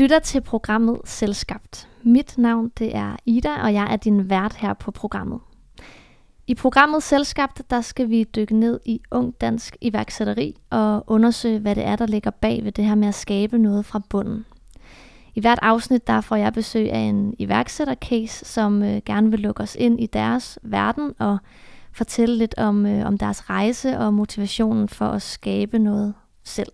lytter til programmet Selskabt. Mit navn det er Ida, og jeg er din vært her på programmet. I programmet Selskabt, der skal vi dykke ned i ung dansk iværksætteri og undersøge, hvad det er, der ligger bag ved det her med at skabe noget fra bunden. I hvert afsnit der får jeg besøg af en iværksættercase, som øh, gerne vil lukke os ind i deres verden og fortælle lidt om, øh, om deres rejse og motivationen for at skabe noget selv.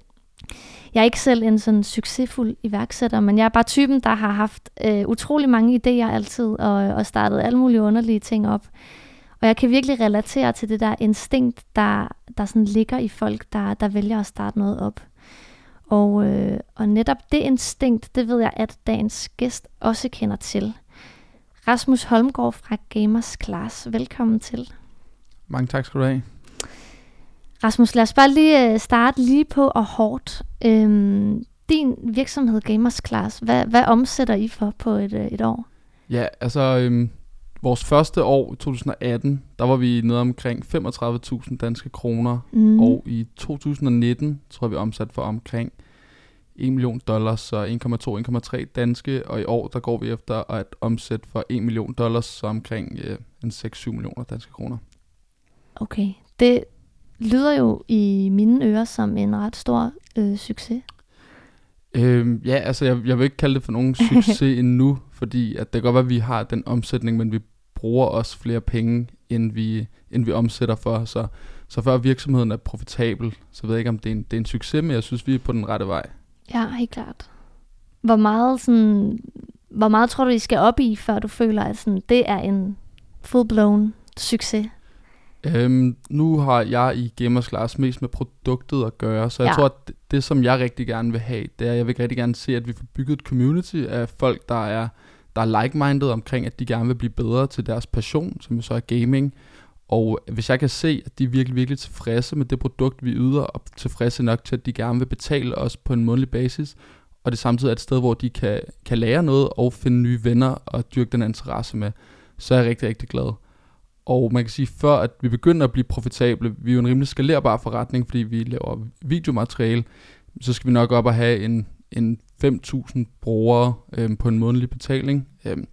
Jeg er ikke selv en sådan succesfuld iværksætter, men jeg er bare typen, der har haft øh, utrolig mange idéer altid og, og startet alle mulige underlige ting op. Og jeg kan virkelig relatere til det der instinkt, der, der sådan ligger i folk, der, der vælger at starte noget op. Og, øh, og netop det instinkt, det ved jeg, at dagens gæst også kender til. Rasmus Holmgaard fra Gamers Class, velkommen til. Mange tak skal du have. Rasmus, lad os bare lige øh, starte lige på og hårdt. Øhm, din virksomhed Gamers Class, hvad, hvad omsætter I for på et, øh, et år? Ja, altså øhm, vores første år i 2018, der var vi nede omkring 35.000 danske kroner, mm. og i 2019 tror jeg vi omsat for omkring 1 million dollars, så 1,2-1,3 danske, og i år der går vi efter at omsætte for 1 million dollars, så omkring øh, en 6-7 millioner danske kroner. Okay, det lyder jo i mine ører som en ret stor øh, succes. Øhm, ja, altså jeg, jeg vil ikke kalde det for nogen succes endnu, fordi at det kan godt være, at vi har den omsætning, men vi bruger også flere penge, end vi, end vi omsætter for. Så, så før virksomheden er profitabel, så ved jeg ikke, om det er, en, det er en succes, men jeg synes, vi er på den rette vej. Ja, helt klart. Hvor meget, sådan, hvor meget tror du, I skal op i, før du føler, at sådan, det er en full-blown succes? Øhm, nu har jeg i Gamers Class mest med produktet at gøre, så jeg ja. tror, at det, det, som jeg rigtig gerne vil have, det er, at jeg vil rigtig gerne se, at vi får bygget et community af folk, der er, der er like-minded omkring, at de gerne vil blive bedre til deres passion, som jo så er gaming. Og hvis jeg kan se, at de er virkelig, virkelig tilfredse med det produkt, vi yder, og tilfredse nok til, at de gerne vil betale os på en månedlig basis, og det samtidig er et sted, hvor de kan, kan lære noget og finde nye venner og dyrke den interesse med, så er jeg rigtig, rigtig glad. Og man kan sige, før at vi begynder at blive profitable, vi er jo en rimelig skalerbar forretning, fordi vi laver videomateriale, så skal vi nok op og have en, en 5.000 brugere øhm, på en månedlig betaling. Øhm,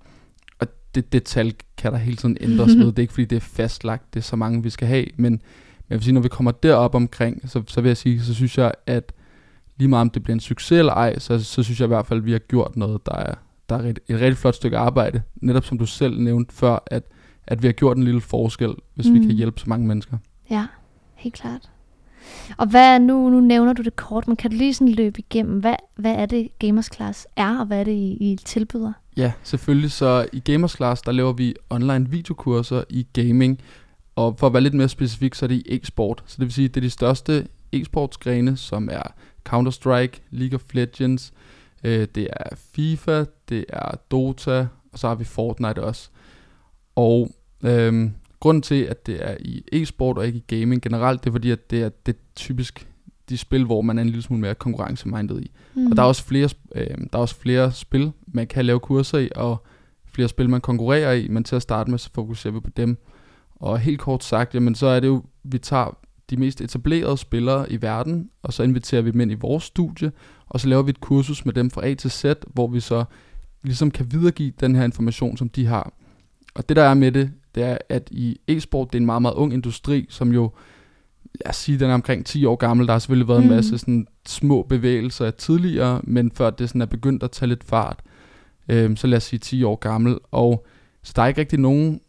og det, det tal kan der hele tiden ændres med. Det er ikke fordi, det er fastlagt, det er så mange, vi skal have. Men, men jeg vil sige, når vi kommer derop omkring, så, så vil jeg sige, så synes jeg, at lige meget om det bliver en succes eller ej, så, så synes jeg i hvert fald, at vi har gjort noget, der er, der er et, et rigtig flot stykke arbejde. Netop som du selv nævnte før, at at vi har gjort en lille forskel, hvis mm. vi kan mm. hjælpe så mange mennesker. Ja, helt klart. Og hvad nu, nu nævner du det kort, men kan du lige sådan løbe igennem, hvad, hvad er det Gamers Class er, og hvad er det, I, I tilbyder? Ja, selvfølgelig. Så i Gamers Class, der laver vi online videokurser i gaming, og for at være lidt mere specifik, så er det i e-sport. Så det vil sige, det er de største e-sportsgrene, som er Counter-Strike, League of Legends, øh, det er FIFA, det er Dota, og så har vi Fortnite også. Og øhm, grunden til, at det er i e-sport og ikke i gaming generelt, det er fordi, at det er, det er typisk de spil, hvor man er en lille smule mere konkurrencemindet i. Mm. Og der er, også flere, øh, der er også flere spil, man kan lave kurser i, og flere spil, man konkurrerer i, men til at starte med, så fokuserer vi på dem. Og helt kort sagt, jamen så er det jo, vi tager de mest etablerede spillere i verden, og så inviterer vi dem ind i vores studie, og så laver vi et kursus med dem fra A til Z, hvor vi så ligesom kan videregive den her information, som de har. Og det der er med det, det er, at i e-sport, det er en meget, meget ung industri, som jo, lad os sige, den er omkring 10 år gammel. Der har selvfølgelig været mm. en masse sådan, små bevægelser tidligere, men før det sådan er begyndt at tage lidt fart, øh, så lad os sige 10 år gammel. Og så der er ikke rigtig nogen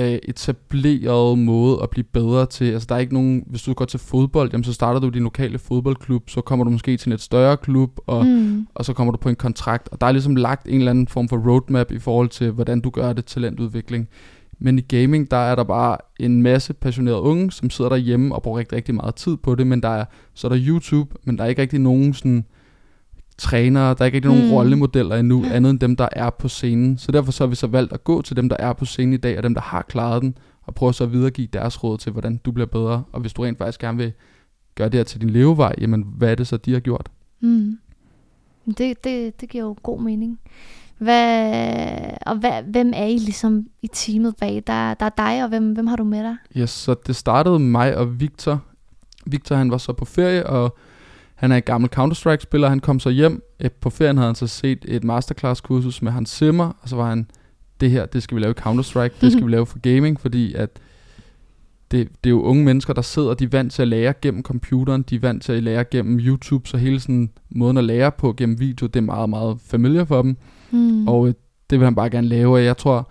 øh, etableret måde at blive bedre til. Altså der er ikke nogen, hvis du går til fodbold, jamen så starter du din lokale fodboldklub, så kommer du måske til en lidt større klub, og, mm. og så kommer du på en kontrakt. Og der er ligesom lagt en eller anden form for roadmap i forhold til, hvordan du gør det talentudvikling. Men i gaming, der er der bare en masse passionerede unge, som sidder derhjemme og bruger rigtig, rigtig meget tid på det, men der er, så er der YouTube, men der er ikke rigtig nogen sådan trænere, der er ikke rigtig nogen mm. rollemodeller endnu, andet end dem, der er på scenen. Så derfor så har vi så valgt at gå til dem, der er på scenen i dag, og dem, der har klaret den, og prøve så at videregive deres råd til, hvordan du bliver bedre. Og hvis du rent faktisk gerne vil gøre det her til din levevej, jamen hvad er det så, de har gjort? Mm. Det, det, det giver jo god mening. Hvad, og hvad, hvem er I ligesom i teamet bag? Der, der er dig, og hvem, hvem har du med dig? Ja, yes, så det startede mig og Victor. Victor han var så på ferie, og Han er en gammel Counter-Strike-spiller, han kom så hjem. På ferien havde han så set et masterclass-kursus med Hans Zimmer, og så var han, det her, det skal vi lave Counter-Strike, det skal vi lave for gaming, fordi at det, det er jo unge mennesker, der sidder, de er vant til at lære gennem computeren, de er vant til at lære gennem YouTube, så hele sådan måden at lære på gennem video, det er meget, meget familiar for dem. Mm. Og øh, det vil han bare gerne lave, og jeg tror,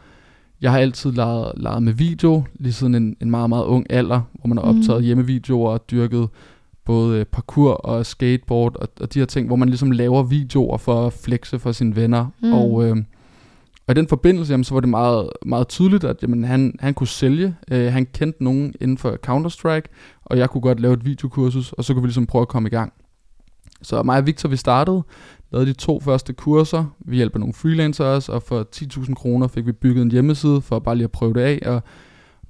jeg har altid leget, leget med video, lige siden en, en meget, meget ung alder, hvor man har Mhm. optaget hjemmevideoer og dyrket både øh, parkour og skateboard og, og de her ting, hvor man ligesom laver videoer for at flexe for sine venner. Mm. Og, øh, og i den forbindelse, jamen, så var det meget, meget tydeligt, at jamen, han, han kunne sælge. Øh, han kendte nogen inden for Counter-Strike, og jeg kunne godt lave et videokursus, og så kunne vi ligesom prøve at komme i gang. Så mig og Victor, vi startede, lavede de to første kurser. Vi hjælper nogle freelancers, og for 10.000 kroner fik vi bygget en hjemmeside for bare lige at prøve det af. Og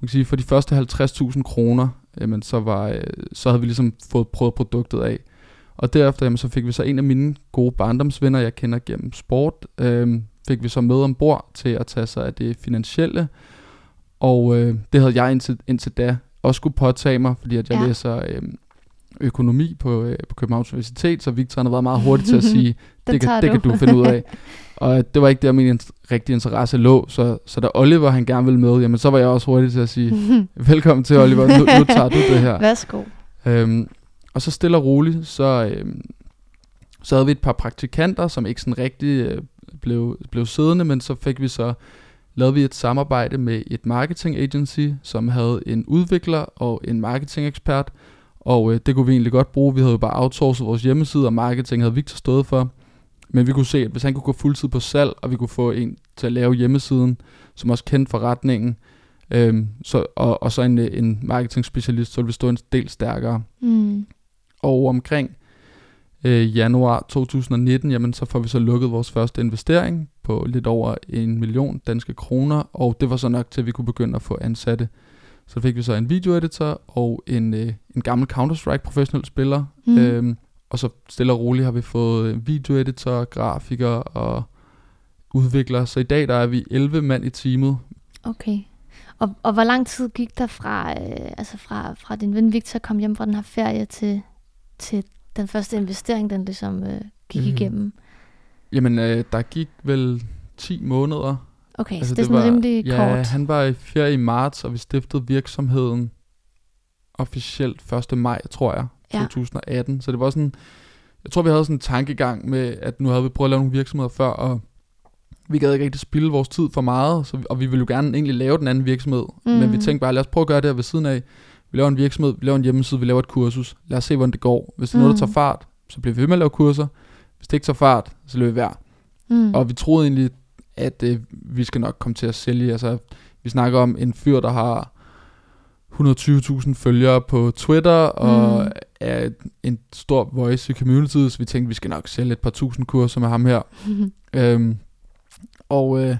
man kan sige, for de første 50.000 kroner, jamen, så, var, øh, så havde vi ligesom fået prøvet produktet af. Og derefter jamen, så fik vi så en af mine gode barndomsvenner, jeg kender gennem sport, øh, fik vi så med ombord til at tage sig af det finansielle. Og øh, det havde jeg indtil, indtil da også skulle påtage mig, fordi at jeg Ja. læser øh, økonomi på, øh, på Københavns Universitet, så Victor han har været meget hurtig til at sige, det, kan, det du. kan du finde ud af. Og det var ikke der, min int- rigtige interesse lå, så, så da Oliver han gerne ville med, jamen så var jeg også hurtig til at sige, velkommen til Oliver, nu, nu tager du det her. Værsgo. Øhm, og så stille og roligt, så, øhm, så havde vi et par praktikanter, som ikke sådan rigtig øh, blev, blev siddende, men så fik vi så lavede vi et samarbejde med et marketing agency, som havde en udvikler og en marketing ekspert, og øh, det kunne vi egentlig godt bruge. Vi havde jo bare outsourcet vores hjemmeside, og marketing havde Victor stået for. Men vi kunne se, at hvis han kunne gå fuldtid på salg, og vi kunne få en til at lave hjemmesiden, som også kendte forretningen, øhm, så, og, og så en, øh, en marketing specialist, så ville vi stå en del stærkere. Mm. Og omkring øh, januar 2019, jamen så får vi så lukket vores første investering på lidt over en million danske kroner, og det var så nok til, at vi kunne begynde at få ansatte. Så fik vi så en videoeditor og en, øh, en gammel Counter-Strike professionel spiller. Mm. Øhm, og så stille og roligt har vi fået øh, videoeditor, grafiker og udviklere. Så i dag der er vi 11 mand i teamet. Okay. Og, og hvor lang tid gik der fra, øh, altså fra, fra din ven Victor kom hjem fra den her ferie til, til den første investering, den ligesom øh, gik Mhm. igennem? Jamen, øh, der gik vel 10 måneder Okay, altså, så det er sådan var, rimelig ja, kort. han var i ferie i marts, og vi stiftede virksomheden officielt 1. maj, tror jeg, Ja. 2018. Så det var sådan, jeg tror vi havde sådan en tankegang med, at nu havde vi prøvet at lave nogle virksomheder før, og vi gad ikke rigtig spilde vores tid for meget, så, og vi ville jo gerne egentlig lave den anden virksomhed. Mm. Men vi Mhm. tænkte bare, lad os prøve at gøre det her ved siden af. Vi laver en virksomhed, vi laver en hjemmeside, vi laver et kursus. Lad os se, hvordan det går. Hvis det er noget, der Mm. tager fart, så bliver vi ved med at lave kurser. Hvis det ikke tager fart, så lader vi være. Mm. Og vi troede egentlig, at øh, vi skal nok komme til at sælge. Altså, vi snakker om en fyr, der har 120.000 følgere på Twitter, og Mm. er en stor voice i community, så vi tænkte, vi skal nok sælge et par tusind kurser med ham her. Øhm, og, øh,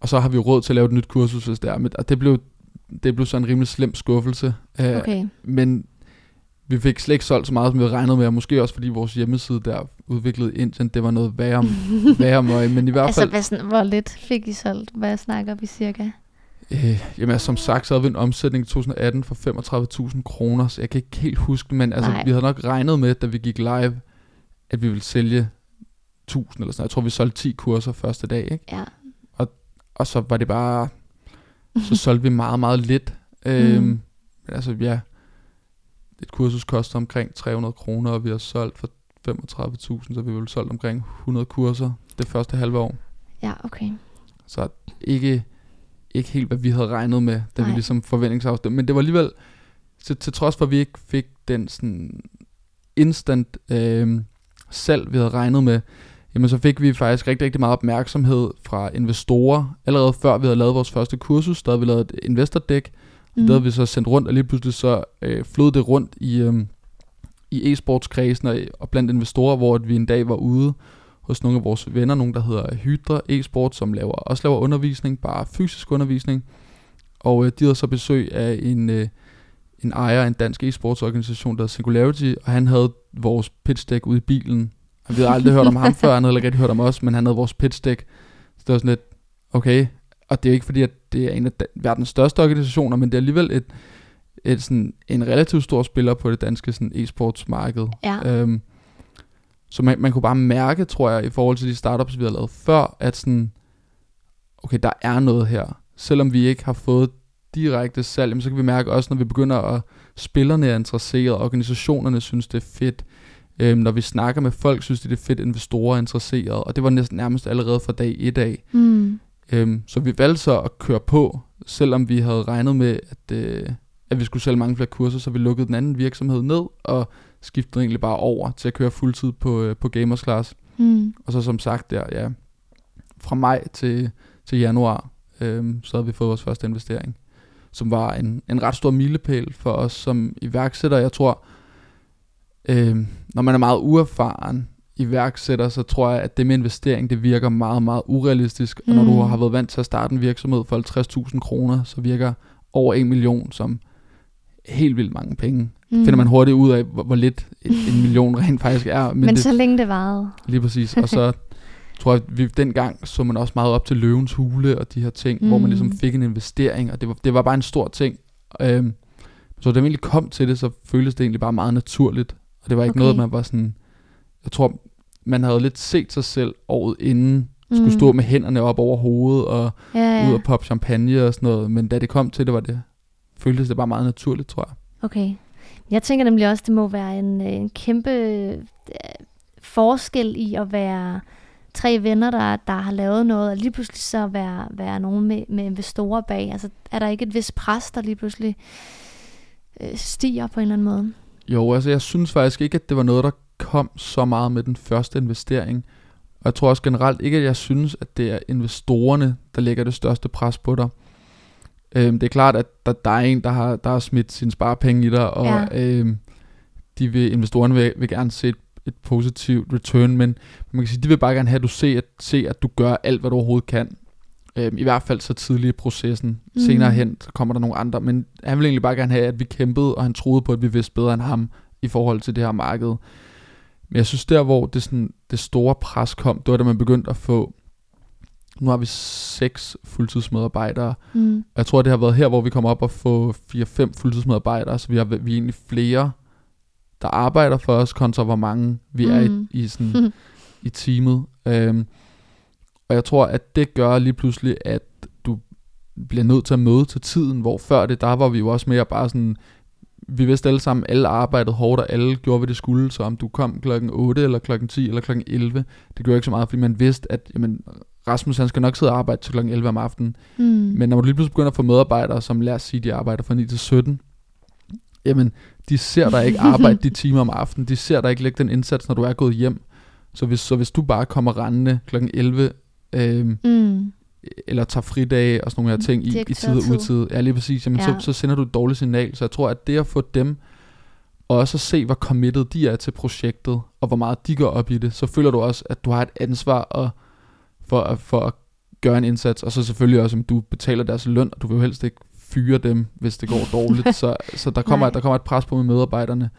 og så har vi råd til at lave et nyt kursus, hvis det er. Og det blev, det blev så en rimelig slem skuffelse. Øh, okay. Men vi fik slet ikke solgt så meget, som vi havde regnet med, og måske også fordi vores hjemmeside der udviklede Indien, det var noget værre, værre møg. Men i hvert Altså, fald, hvad, sådan, hvor lidt fik I solgt? Hvad snakker vi cirka? øh, jamen, altså, som sagt, så havde vi en omsætning i 2018 for 35.000 kroner, så jeg kan ikke helt huske, men altså, Nej. vi havde nok regnet med, da vi gik live, at vi ville sælge 1000 eller sådan. Jeg tror, vi solgte 10 kurser første dag, ikke? Ja. Og så var det bare, så solgte vi meget, meget lidt. Øhm, Mm. Men altså, ja, et kursus koster omkring 300 kroner, og vi har solgt for 35.000, så vi har solgt omkring 100 kurser det første halve år. Ja, okay. Så ikke, ikke helt, hvad vi havde regnet med, da Nej. vi ligesom forventningsafstemte. Men det var alligevel, til, til trods for, at vi ikke fik den sådan instant øh, salg, vi havde regnet med, jamen så fik vi faktisk rigtig, rigtig meget opmærksomhed fra investorer. Allerede før vi havde lavet vores første kursus, der havde vi lavet et investor deck, mm. det havde vi så sendt rundt, og lige pludselig så øh, flød det rundt i, øh, i e-sportskredsen og, og blandt investorer, hvor at vi en dag var ude hos nogle af vores venner, nogen der hedder Hydra e-sport, som laver, også laver undervisning, bare fysisk undervisning. Og øh, de havde så besøg af en, øh, en ejer af en dansk e-sportsorganisation, der hedder Singularity, og han havde vores pitch deck ude i bilen. Og vi havde aldrig hørt om ham før, han havde ikke rigtig hørt om os, men han havde vores pitch deck. Så det var sådan lidt, okay, og det er jo ikke fordi, at det er en af verdens største organisationer, men det er alligevel et, et, sådan, en relativt stor spiller på det danske sådan, e-sportsmarked. Ja. Øhm, så man, man kunne bare mærke, tror jeg, i forhold til de startups, vi har lavet før, at sådan, okay, der er noget her. Selvom vi ikke har fået direkte salg, jamen, så kan vi mærke også, når vi begynder at spillerne er interesseret, organisationerne synes, det er fedt, øhm, når vi snakker med folk, synes de, det er fedt, investorer er interesseret, og det var næsten nærmest allerede fra dag et af. Mm. Øhm, så vi valgte så at køre på, selvom vi havde regnet med, at, øh, at vi skulle sælge mange flere kurser, så vi lukkede den anden virksomhed ned, og skiftede egentlig bare over til at køre fuldtid på, øh, på Gamers Class. Mm. Og så som sagt der, ja, fra maj til, til januar, øhm, så havde vi fået vores første investering, som var en, en ret stor milepæl for os som iværksætter. Jeg tror, øhm, når man er meget uerfaren iværksætter, så tror jeg, at det med investering, det virker meget, meget urealistisk. Og når du Mm. har været vant til at starte en virksomhed for 50.000 kroner, så virker over 1 million som helt vildt mange penge. Mm. Finder man hurtigt ud af, hvor, hvor lidt en, en million rent faktisk er. Men, Men det, så længe det varede. Lige præcis. Og så tror jeg, vi dengang så man også meget op til løvens hule og de her ting, mm. hvor man Mm. ligesom fik en investering, og det var, det var bare en stor ting. Øhm, så da vi egentlig kom til det, så føltes det egentlig bare meget naturligt. Og det var ikke Okay. noget, man var sådan... Jeg tror, man havde lidt set sig selv året inden, skulle Mm. stå med hænderne op over hovedet og Ja, ja. ud og poppe champagne og sådan noget. Men da det kom til det, var det føltes det bare meget naturligt, tror jeg. Okay. Jeg tænker nemlig også, det må være en, øh, en kæmpe øh, forskel i at være tre venner, der, der har lavet noget, og lige pludselig så være, være nogen med, med investorer bag. Altså, er der ikke et vis pres, der lige pludselig øh, stiger på en eller anden måde? Jo, altså jeg synes faktisk ikke, at det var noget, der kom så meget med den første investering. Og jeg tror også generelt ikke, at jeg synes, at det er investorerne, der lægger det største pres på dig. Øhm, det er klart, at der, der er en, der har, der har smidt sine sparepenge i dig, og Ja. øhm, de vil, investorerne vil, vil gerne se et, et positivt return, men man kan sige, de vil bare gerne have, at du ser, at, se, at du gør alt, hvad du overhovedet kan. Øhm, I hvert fald så tidligt i processen. Mm. Senere hen, så kommer der nogle andre, men han vil egentlig bare gerne have, at vi kæmpede, og han troede på, at vi vidste bedre end ham i forhold til det her marked. Men jeg synes der, hvor det, sådan, det store pres kom, det var da man begyndte at få, nu har vi seks fuldtidsmedarbejdere, Mm. og jeg tror, det har været her, hvor vi kommer op og få 4-5 fuldtidsmedarbejdere, så vi, har, vi er egentlig flere, der arbejder for os, kontra hvor mange vi mm. er i, Mm. i, sådan, i teamet. Øhm, og jeg tror, at det gør lige pludselig, at du bliver nødt til at møde til tiden, hvor før det, der var vi jo også mere bare sådan, vi vidste alle sammen, alle arbejdede hårdt, og alle gjorde, hvad det skulle, så om du kom klokken 8, eller klokken 10, eller klokken 11, det gjorde ikke så meget, fordi man vidste, at jamen, Rasmus han skal nok sidde og arbejde til klokken 11 om aftenen, Mm. men når du lige pludselig begynder at få medarbejdere, som lad os sige, de arbejder fra 9 til 17, jamen, de ser dig ikke arbejde de timer om aftenen. De ser dig ikke lægge den indsats, når du er gået hjem. Så hvis, så hvis du bare kommer rendende kl. 11, øhm, Mm. Eller tager fridage og sådan nogle her ting i, i tid og udtid, ja lige præcis, jamen, ja. Så, så sender du et dårligt signal. Så jeg tror, at det at få dem, og også at se, hvor committed de er til projektet, og hvor meget de går op i det, så føler du også, at du har et ansvar og, for, at, for at gøre en indsats, og så selvfølgelig også, at du betaler deres løn, og du vil jo helst ikke fyre dem, hvis det går dårligt. så, så der, kommer, Nej. der kommer et pres på med medarbejderne.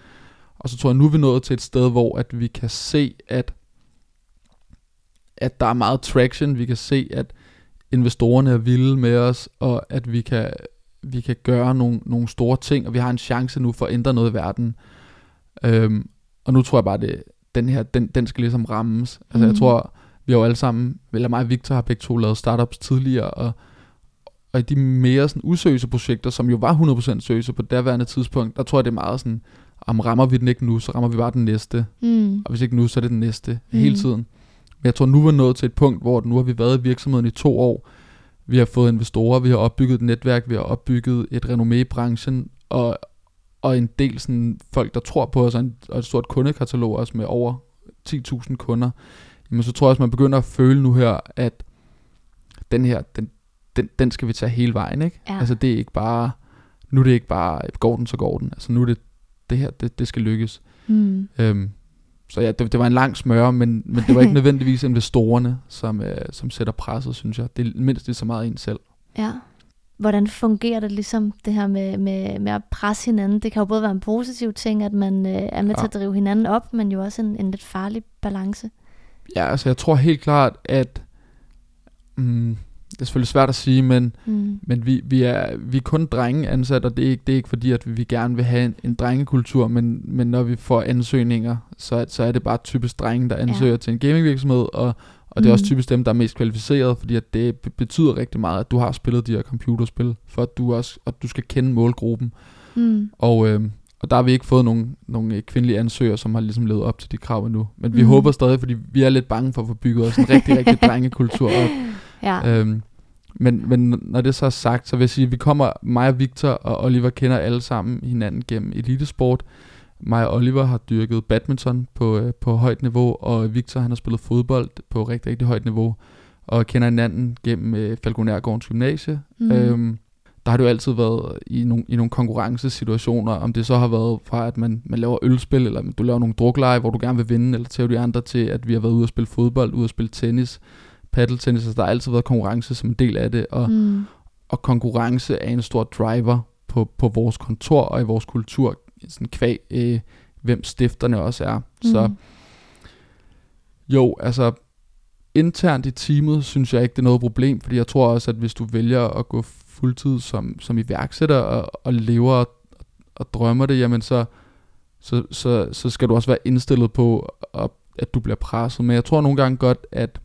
Og så tror jeg, nu er vi nået til et sted, hvor at vi kan se, at, at der er meget traction. Vi kan se, at investorerne er vilde med os, og at vi kan, vi kan gøre nogle, nogle store ting, og vi har en chance nu for at ændre noget i verden. Øhm, og nu tror jeg bare, det den her, den, den skal ligesom rammes. Altså mm. jeg Mhm. tror, vi har jo alle sammen, eller mig og Victor har begge to lavet startups tidligere, og, og i de mere sådan useriøse projekter, som jo var 100% seriøse på daværende tidspunkt, der tror jeg, det er meget sådan, om rammer vi den ikke nu, så rammer vi bare den næste. Mm. Og hvis ikke nu, så er det den næste. Mm. hele tiden. Men jeg tror, nu er vi nået til et punkt, hvor nu har vi været i virksomheden i to år. Vi har fået investorer, vi har opbygget et netværk, vi har opbygget et renommé i branchen, og, og en del sådan, folk, der tror på os, og, en, og et stort kundekatalog også med over 10.000 kunder. Jamen så tror jeg også, man begynder at føle nu her, at den her, den, den, den skal vi tage hele vejen, ikke? Ja. Altså det er ikke bare, nu er det ikke bare, går den, så går den. Altså nu er det, det her, det, det skal lykkes. Mm. Øhm, så ja, det, det var en lang smør, men, men det var ikke nødvendigvis investorerne, som, øh, som sætter presset, synes jeg. Det er mindst lige så meget en selv. Ja. Hvordan fungerer det ligesom det her med, med, med at presse hinanden? Det kan jo både være en positiv ting, at man øh, er med Ja. til at drive hinanden op, men jo også en, en lidt farlig balance. Ja, altså jeg tror helt klart, at mm, det er selvfølgelig svært at sige, men, Mm. men vi, vi, er, vi er kun drenge ansat, og det er ikke, det er ikke fordi, at vi gerne vil have en, en drengekultur, men, men når vi får ansøgninger, så, så er det bare typisk drenge, der ansøger ja. til en gamingvirksomhed, og, og det er også Mm. typisk dem, der er mest kvalificeret, fordi at det be- betyder rigtig meget, at du har spillet de her computerspil, for at du også at du skal kende målgruppen. Mm. Og, øh, og der har vi ikke fået nogen, nogen øh, kvindelige ansøgere, som har ligesom levet op til de krav endnu. Men vi Mhm. håber stadig, fordi vi er lidt bange for at få bygget os en rigtig, rigtig drengekultur op. Ja. Øhm, men, men når det så er sagt, så vil jeg sige, at vi kommer, mig og Victor og Oliver kender alle sammen hinanden gennem elitesport. Mig og Oliver har dyrket badminton på, øh, på højt niveau, og Victor han har spillet fodbold på rigtig, rigtig højt niveau, og kender hinanden gennem øh, Falconærgårdens Gymnasie. Mm. Mm. Øhm, der har det jo altid været i nogle, i nogle konkurrencesituationer, om det så har været fra, at man, man laver ølspil, eller du laver nogle drukleje, hvor du gerne vil vinde, eller til de andre til, at vi har været ude at spille fodbold, ude at spille tennis, paddeltennis, altså der har altid været konkurrence som en del af det, og, Mm. og konkurrence er en stor driver på, på vores kontor og i vores kultur, sådan kvæg, øh, hvem stifterne også er. Mm. Så jo, altså internt i teamet synes jeg ikke, det er noget problem, fordi jeg tror også, at hvis du vælger at gå fuldtid som, som iværksætter og, og lever og, og drømmer det, jamen så, så, så, så skal du også være indstillet på, at, at du bliver presset. Men jeg tror nogle gange godt, at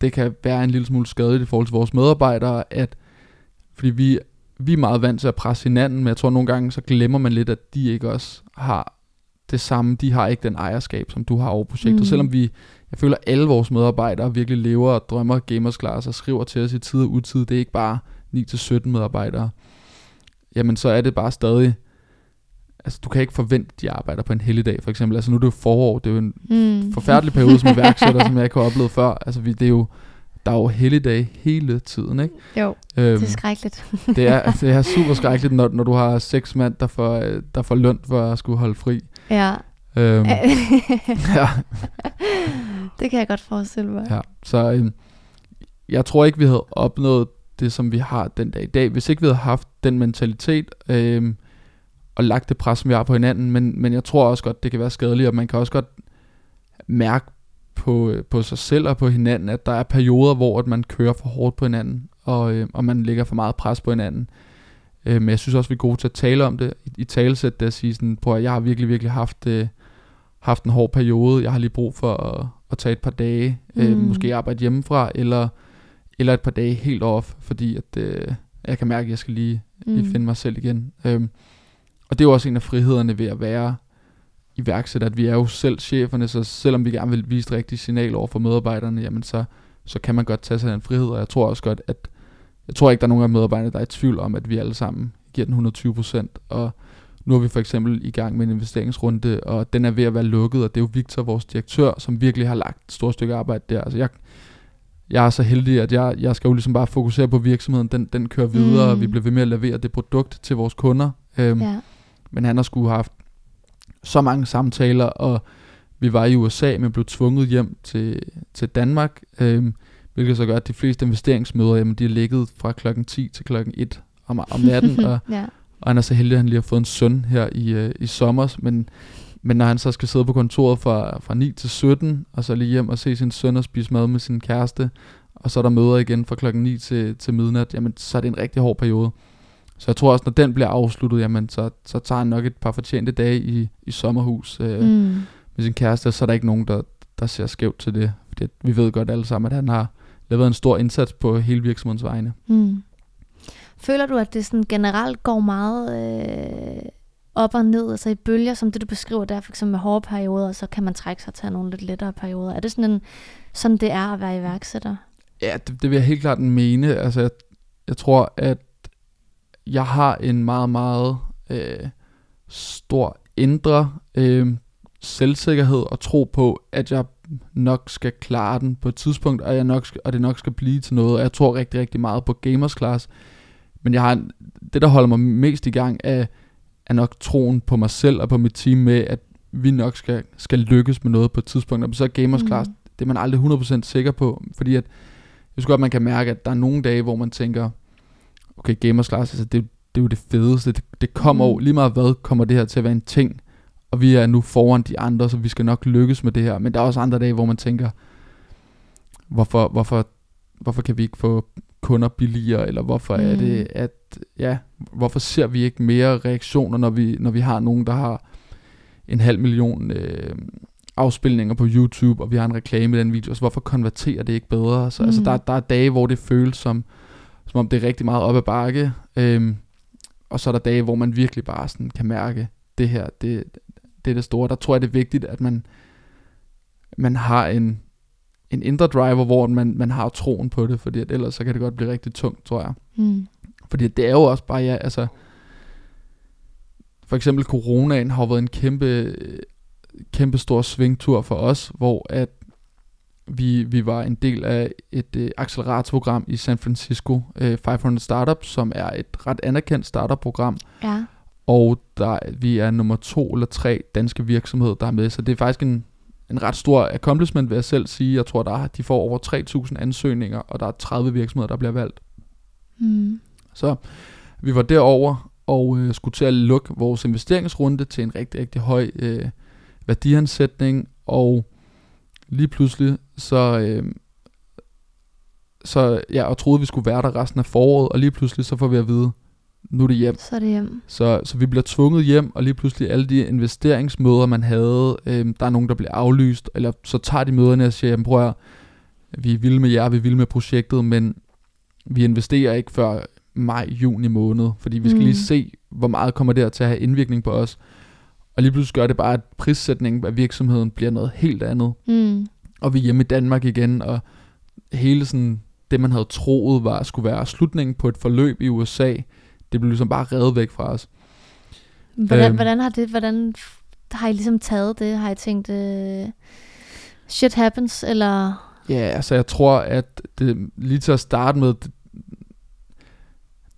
det kan være en lille smule skadeligt i forhold til vores medarbejdere, at fordi vi, vi er meget vant til at presse hinanden, men jeg tror nogle gange, så glemmer man lidt, at de ikke også har det samme. De har ikke den ejerskab, som du har over projektet. Mm. Selvom vi, jeg føler, at alle vores medarbejdere virkelig lever og drømmer gamers class og skriver til os i tid og utid. Det er ikke bare 9-17 medarbejdere. Jamen, så er det bare stadig... Altså, du kan ikke forvente, at de arbejder på en helligdag, for eksempel. Altså, nu er det jo forår. Det er jo en Mm. forfærdelig periode som iværksætter, som jeg ikke har oplevet før. Altså, vi, det er jo, der er jo helligdage hele tiden, ikke? Jo, Øhm, det er skrækkeligt. det, er, det er super skrækkeligt, når, når du har seks mand, der får, øh, der får løn for at skulle holde fri. ja. Øhm, ja, det kan jeg godt forestille mig. ja. Så øhm, jeg tror ikke, vi havde opnået det, som vi har den dag i dag, hvis ikke vi havde haft den mentalitet øhm, og lagt det pres, som vi har på hinanden. Men, men jeg tror også godt, det kan være skadeligt, og man kan også godt mærke på, øh, på sig selv og på hinanden, at der er perioder, hvor at man kører for hårdt på hinanden, og, øh, og man lægger for meget pres på hinanden. Øh, men jeg synes også, vi er gode til at tale om det, i, i talesæt det at sige sådan, på at jeg har virkelig, virkelig haft, øh, haft en hård periode, jeg har lige brug for at, at tage et par dage, øh, Mm. måske arbejde hjemmefra, eller, eller et par dage helt off, fordi at, øh, jeg kan mærke, at jeg skal lige, lige Mm. finde mig selv igen. Øhm, og det er jo også en af frihederne ved at være iværksætter, at vi er jo selv cheferne, så selvom vi gerne vil vise det rigtige signal over for medarbejderne, jamen så, så kan man godt tage sig den frihed, og jeg tror også godt, at jeg tror ikke, der er nogen af medarbejderne, der er i tvivl om, at vi alle sammen giver den 120 procent, og nu er vi for eksempel i gang med en investeringsrunde, og den er ved at være lukket, og det er jo Victor, vores direktør, som virkelig har lagt et stort stykke arbejde der. Altså jeg, jeg er så heldig, at jeg, jeg skal jo ligesom bare fokusere på virksomheden, den, den kører videre, Mm. og vi bliver ved med at levere det produkt til vores kunder. Øhm, Ja. Men han har skulle have haft så mange samtaler, og vi var i USA, men blev tvunget hjem til, til Danmark, øhm, hvilket så gør, at de fleste investeringsmøder, jamen, de er ligget fra klokken 10 til klokken 1 om, om natten, og, ja. og han er så heldig, at han lige har fået en søn her i, øh, i sommer, men, men når han så skal sidde på kontoret fra, fra 9 til 17, og så lige hjem og se sin søn og spise mad med sin kæreste, og så er der møder igen fra klokken 9 til, til midnat, jamen så er det en rigtig hård periode. Så jeg tror også, når den bliver afsluttet, jamen så, så tager han nok et par fortjente dage i, i sommerhus øh, mm. Med sin kæreste, så er der ikke nogen, der, der ser skævt til det. Fordi vi ved godt alle sammen, at han har lavet en stor indsats på hele virksomhedens vegne. Mm. Føler du, at det sådan generelt går meget øh, op og ned, altså i bølger, som det du beskriver der, for eksempel med hårde perioder, og så kan man trække sig til nogle lidt lettere perioder. Er det sådan, en, sådan det er at være iværksætter? Ja, det, det vil jeg helt klart mene. Altså, jeg, jeg tror, at jeg har en meget, meget øh, stor indre øh, selvsikkerhed og tro på, at jeg nok skal klare den på et tidspunkt, og, jeg nok skal, og det nok skal blive til noget. Og jeg tror rigtig, rigtig meget på gamers class. Men jeg har en, det, der holder mig mest i gang, er, er nok troen på mig selv og på mit team med, at vi nok skal, skal lykkes med noget på et tidspunkt. Og så er gamers Mm. class, det er man aldrig 100% sikker på, fordi at jeg synes godt, man kan mærke, at der er nogle dage, hvor man tænker, okay, gamers class, altså det, det er jo det fedeste. Det, det kommer Mm. lige meget hvad, kommer det her til at være en ting. Og vi er nu foran de andre, så vi skal nok lykkes med det her. Men der er også andre dage, hvor man tænker, hvorfor, hvorfor hvorfor kan vi ikke få kunder billigere, eller hvorfor mm. er det, at, ja, hvorfor ser vi ikke mere reaktioner, når vi, når vi har nogen, der har en halv million øh, afspilninger på YouTube, og vi har en reklame i den video, så hvorfor konverterer det ikke bedre? Så, mm. altså, der, der er dage, hvor det føles som, som om det er rigtig meget op ad bakke, øhm, og så er der dage, hvor man virkelig bare sådan kan mærke, det her, det, det er det store. Der tror jeg, det er vigtigt, at man, man har en, en indre driver, hvor man, man har troen på det, fordi at ellers så kan det godt blive rigtig tungt, tror jeg. Mm. Fordi det er jo også bare, ja, altså, for eksempel coronaen har været en kæmpe, kæmpe stor svingtur for os, hvor at vi, vi var en del af et uh, acceleratorprogram i San Francisco, uh, 500 Startups, som er et ret anerkendt startup-program. Ja. Og der, vi er nummer to eller tre danske virksomheder, der er med. Så det er faktisk en, en ret stor accomplishment, vil jeg selv sige. Jeg tror, der er, de får over 3.000 ansøgninger, og der er 30 virksomheder, der bliver valgt. Mm. Så vi var derover og øh, skulle til at lukke vores investeringsrunde til en rigtig, rigtig høj øh, værdiansætning, og lige pludselig så, øh, så ja, og troede, vi skulle være der resten af foråret, og lige pludselig så får vi at vide, nu er det hjem. Så er det hjem. Så, så vi bliver tvunget hjem, og lige pludselig alle de investeringsmøder, man havde, øh, der er nogen, der bliver aflyst, eller så tager de møderne og siger, jamen prøv at, vi er vilde med jer, vi er vilde med projektet, men vi investerer ikke før maj, juni måned, fordi vi skal mm. lige se, hvor meget kommer der til at have indvirkning på os. Og lige pludselig gør det bare, at prissætningen af virksomheden bliver noget helt andet. Mm. Og vi er hjemme i Danmark igen, og hele sådan, det man havde troet var, skulle være slutningen på et forløb i USA, det blev ligesom bare revet væk fra os. Hvordan, øhm, hvordan har det, hvordan har I ligesom taget det? Har I tænkt, uh, shit happens, eller? Ja, altså jeg tror, at det, lige til at starte med,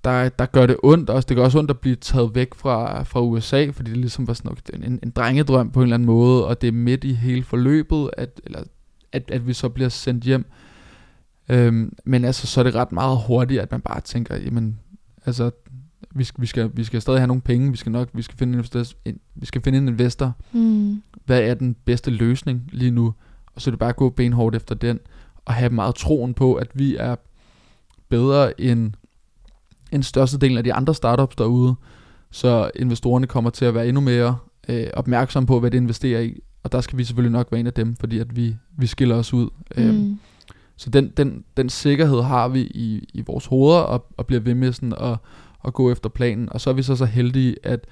der, der gør det ondt også. Det gør også ondt at blive taget væk fra, fra USA, fordi det ligesom var sådan en, en, en drengedrøm på en eller anden måde, og det er midt i hele forløbet, at, eller, at, at vi så bliver sendt hjem. Øhm, men altså, så er det ret meget hurtigt, at man bare tænker, jamen, altså, vi skal, vi skal, vi skal stadig have nogle penge, vi skal nok, vi skal finde en, vi skal finde en investor. Mm. Hvad er den bedste løsning lige nu? Og så er det bare at gå benhårdt efter den, og have meget troen på, at vi er bedre end en størstedelen af de andre startups derude, så investorerne kommer til at være endnu mere øh, opmærksomme på, hvad de investerer i, og der skal vi selvfølgelig nok være en af dem, fordi at vi, vi skiller os ud. Mm. Øhm, så den, den, den sikkerhed har vi i, i vores hoveder, og, og bliver ved med sådan at, at gå efter planen. Og så er vi så så heldige, at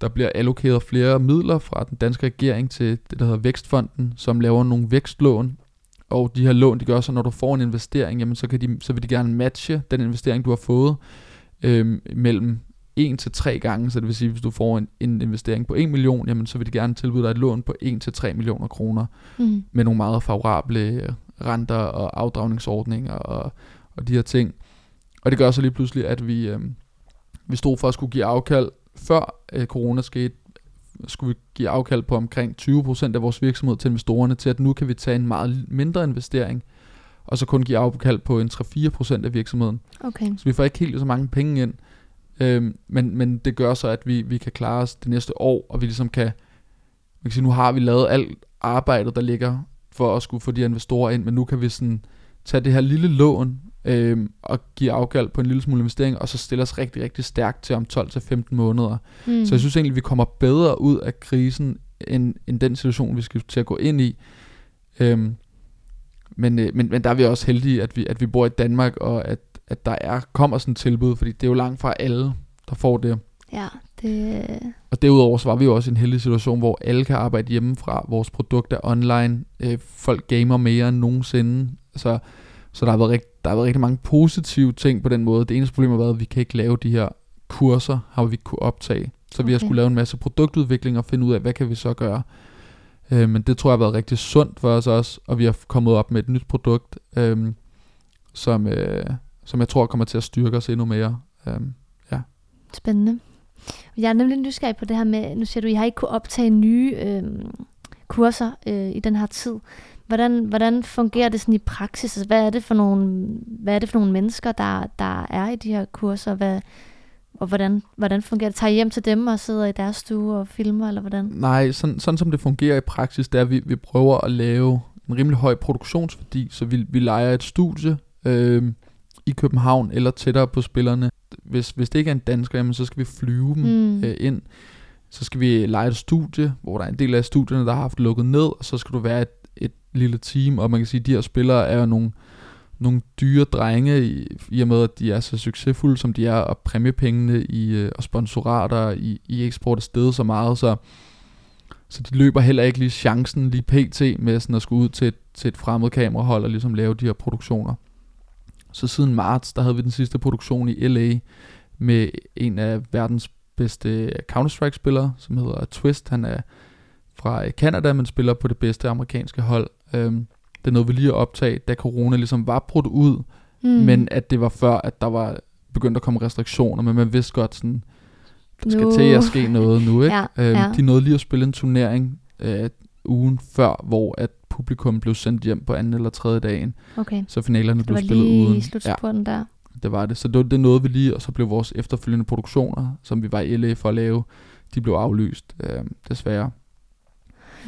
der bliver allokeret flere midler fra den danske regering til det, der hedder Vækstfonden, som laver nogle vækstlån. Og de her lån, de gør så, når du får en investering, jamen så, kan de, så vil de gerne matche den investering, du har fået, øh, mellem 1 til 3 gange, så det vil sige, hvis du får en, en investering på 1 million, jamen så vil de gerne tilbyde dig et lån på 1 til 3 millioner kroner, mm. med nogle meget favorable renter og afdragningsordninger og, og de her ting. Og det gør så lige pludselig, at vi, øh, vi stod for at skulle give afkald, før øh, corona skete, skulle vi give afkald på omkring 20% af vores virksomhed til investorerne, til at nu kan vi tage en meget mindre investering, og så kun give afkald på en 3-4% af virksomheden. Okay. Så vi får ikke helt så mange penge ind, øhm, men, men det gør så, at vi, vi kan klare os det næste år, og vi ligesom kan, man kan sige, nu har vi lavet alt arbejdet, der ligger for at skulle få de investorer ind, men nu kan vi sådan tage det her lille lån øhm, og give afkald på en lille smule investering, og så stille os rigtig, rigtig stærkt til om 12-15 måneder. Mm. Så jeg synes egentlig, vi kommer bedre ud af krisen, end, end den situation, vi skal til at gå ind i. Øhm, men, øh, men, men der er vi også heldige, at vi, at vi bor i Danmark, og at, at der er kommer sådan et tilbud, fordi det er jo langt fra alle, der får det. Ja, det... Og derudover så var vi jo også i en heldig situation, hvor alle kan arbejde hjemmefra. Vores produkt er online. Øh, folk gamer mere end nogensinde. Så, så der, har været rigt, der har været rigtig mange positive ting på den måde. Det eneste problem har været, at vi kan ikke lave de her kurser, har vi kunne optage. Så okay. vi har skulle lave en masse produktudvikling og finde ud af, hvad kan vi så gøre. Øh, men det tror jeg har været rigtig sundt for os også, og vi har kommet op med et nyt produkt, øh, som, øh, som jeg tror kommer til at styrke os endnu mere. Øh, ja. Spændende. Jeg er nemlig nysgerrig på det her med, nu siger du, I har ikke kunne optage nye øh, kurser øh, i den her tid. Hvordan, hvordan fungerer det sådan i praksis? Altså, hvad er det for nogle, hvad er det for nogle mennesker, der, der er i de her kurser? Hvad, og hvordan, hvordan fungerer det? Tager I hjem til dem og sidder i deres stue og filmer, eller hvordan? Nej, sådan, sådan som det fungerer i praksis, det er, at vi, vi prøver at lave en rimelig høj produktionsværdi, så vi, vi leger et studie, øh, i København eller tættere på spillerne. Hvis, hvis det ikke er en dansker, jamen, så skal vi flyve dem Mm. øh, ind. Så skal vi lege et studie, hvor der er en del af studierne, der har haft lukket ned, og så skal du være et, et lille team, og man kan sige, at de her spillere er jo nogle, nogle dyre drenge, i, i og med at de er så succesfulde, som de er, og præmiepengene i, øh, og sponsorater i, i eksport er steget så meget, så, så de løber heller ikke lige chancen lige pt. med sådan at skulle ud til et, til et fremmed kamerahold og ligesom lave de her produktioner. Så siden marts, der havde vi den sidste produktion i LA med en af verdens bedste Counter-Strike-spillere, som hedder Twist. Han er fra øh, Canada, men spiller på det bedste amerikanske hold. Øhm, det er noget, vi lige at optage, da corona ligesom var brudt ud, Mm. men at det var før, at der var begyndt at komme restriktioner, men man vidste godt sådan, der skal Nu. til at ske noget nu, ikke? Ja, øhm, ja. De nåede lige at spille en turnering øh, ugen før, hvor at publikum blev sendt hjem på anden eller tredje dagen, Okay. så finalerne Det blev var spillet lige uden. i slutspurten der. Det var det. Så det, det nåede vi lige, og så blev vores efterfølgende produktioner, som vi var i LA for at lave, de blev aflyst, øh, desværre.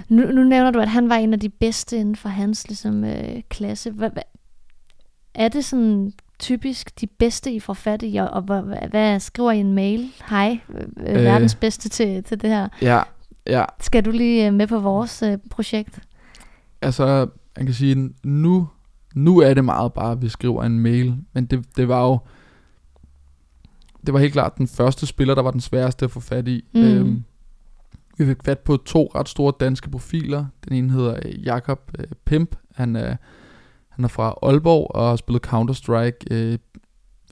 Nu, nu nævner du, at han var en af de bedste inden for hans ligesom, øh, klasse. Hvad, hvad, er det sådan typisk de bedste, I får fat i, og, og hvad, hvad, hvad skriver I en mail? Hej, øh, øh. Øh. verdens bedste til, til det her. Ja, ja. Skal du lige øh, med på vores øh, projekt? Altså, man kan sige, nu, nu er det meget bare, at vi skriver en mail, men det, det var jo, det var helt klart den første spiller, der var den sværeste at få fat i. Mm. Øhm, vi fik fat på to ret store danske profiler. Den ene hedder øh, Jakob øh, Pimp. Han er, han er fra Aalborg og har spillet Counter-Strike. Øh,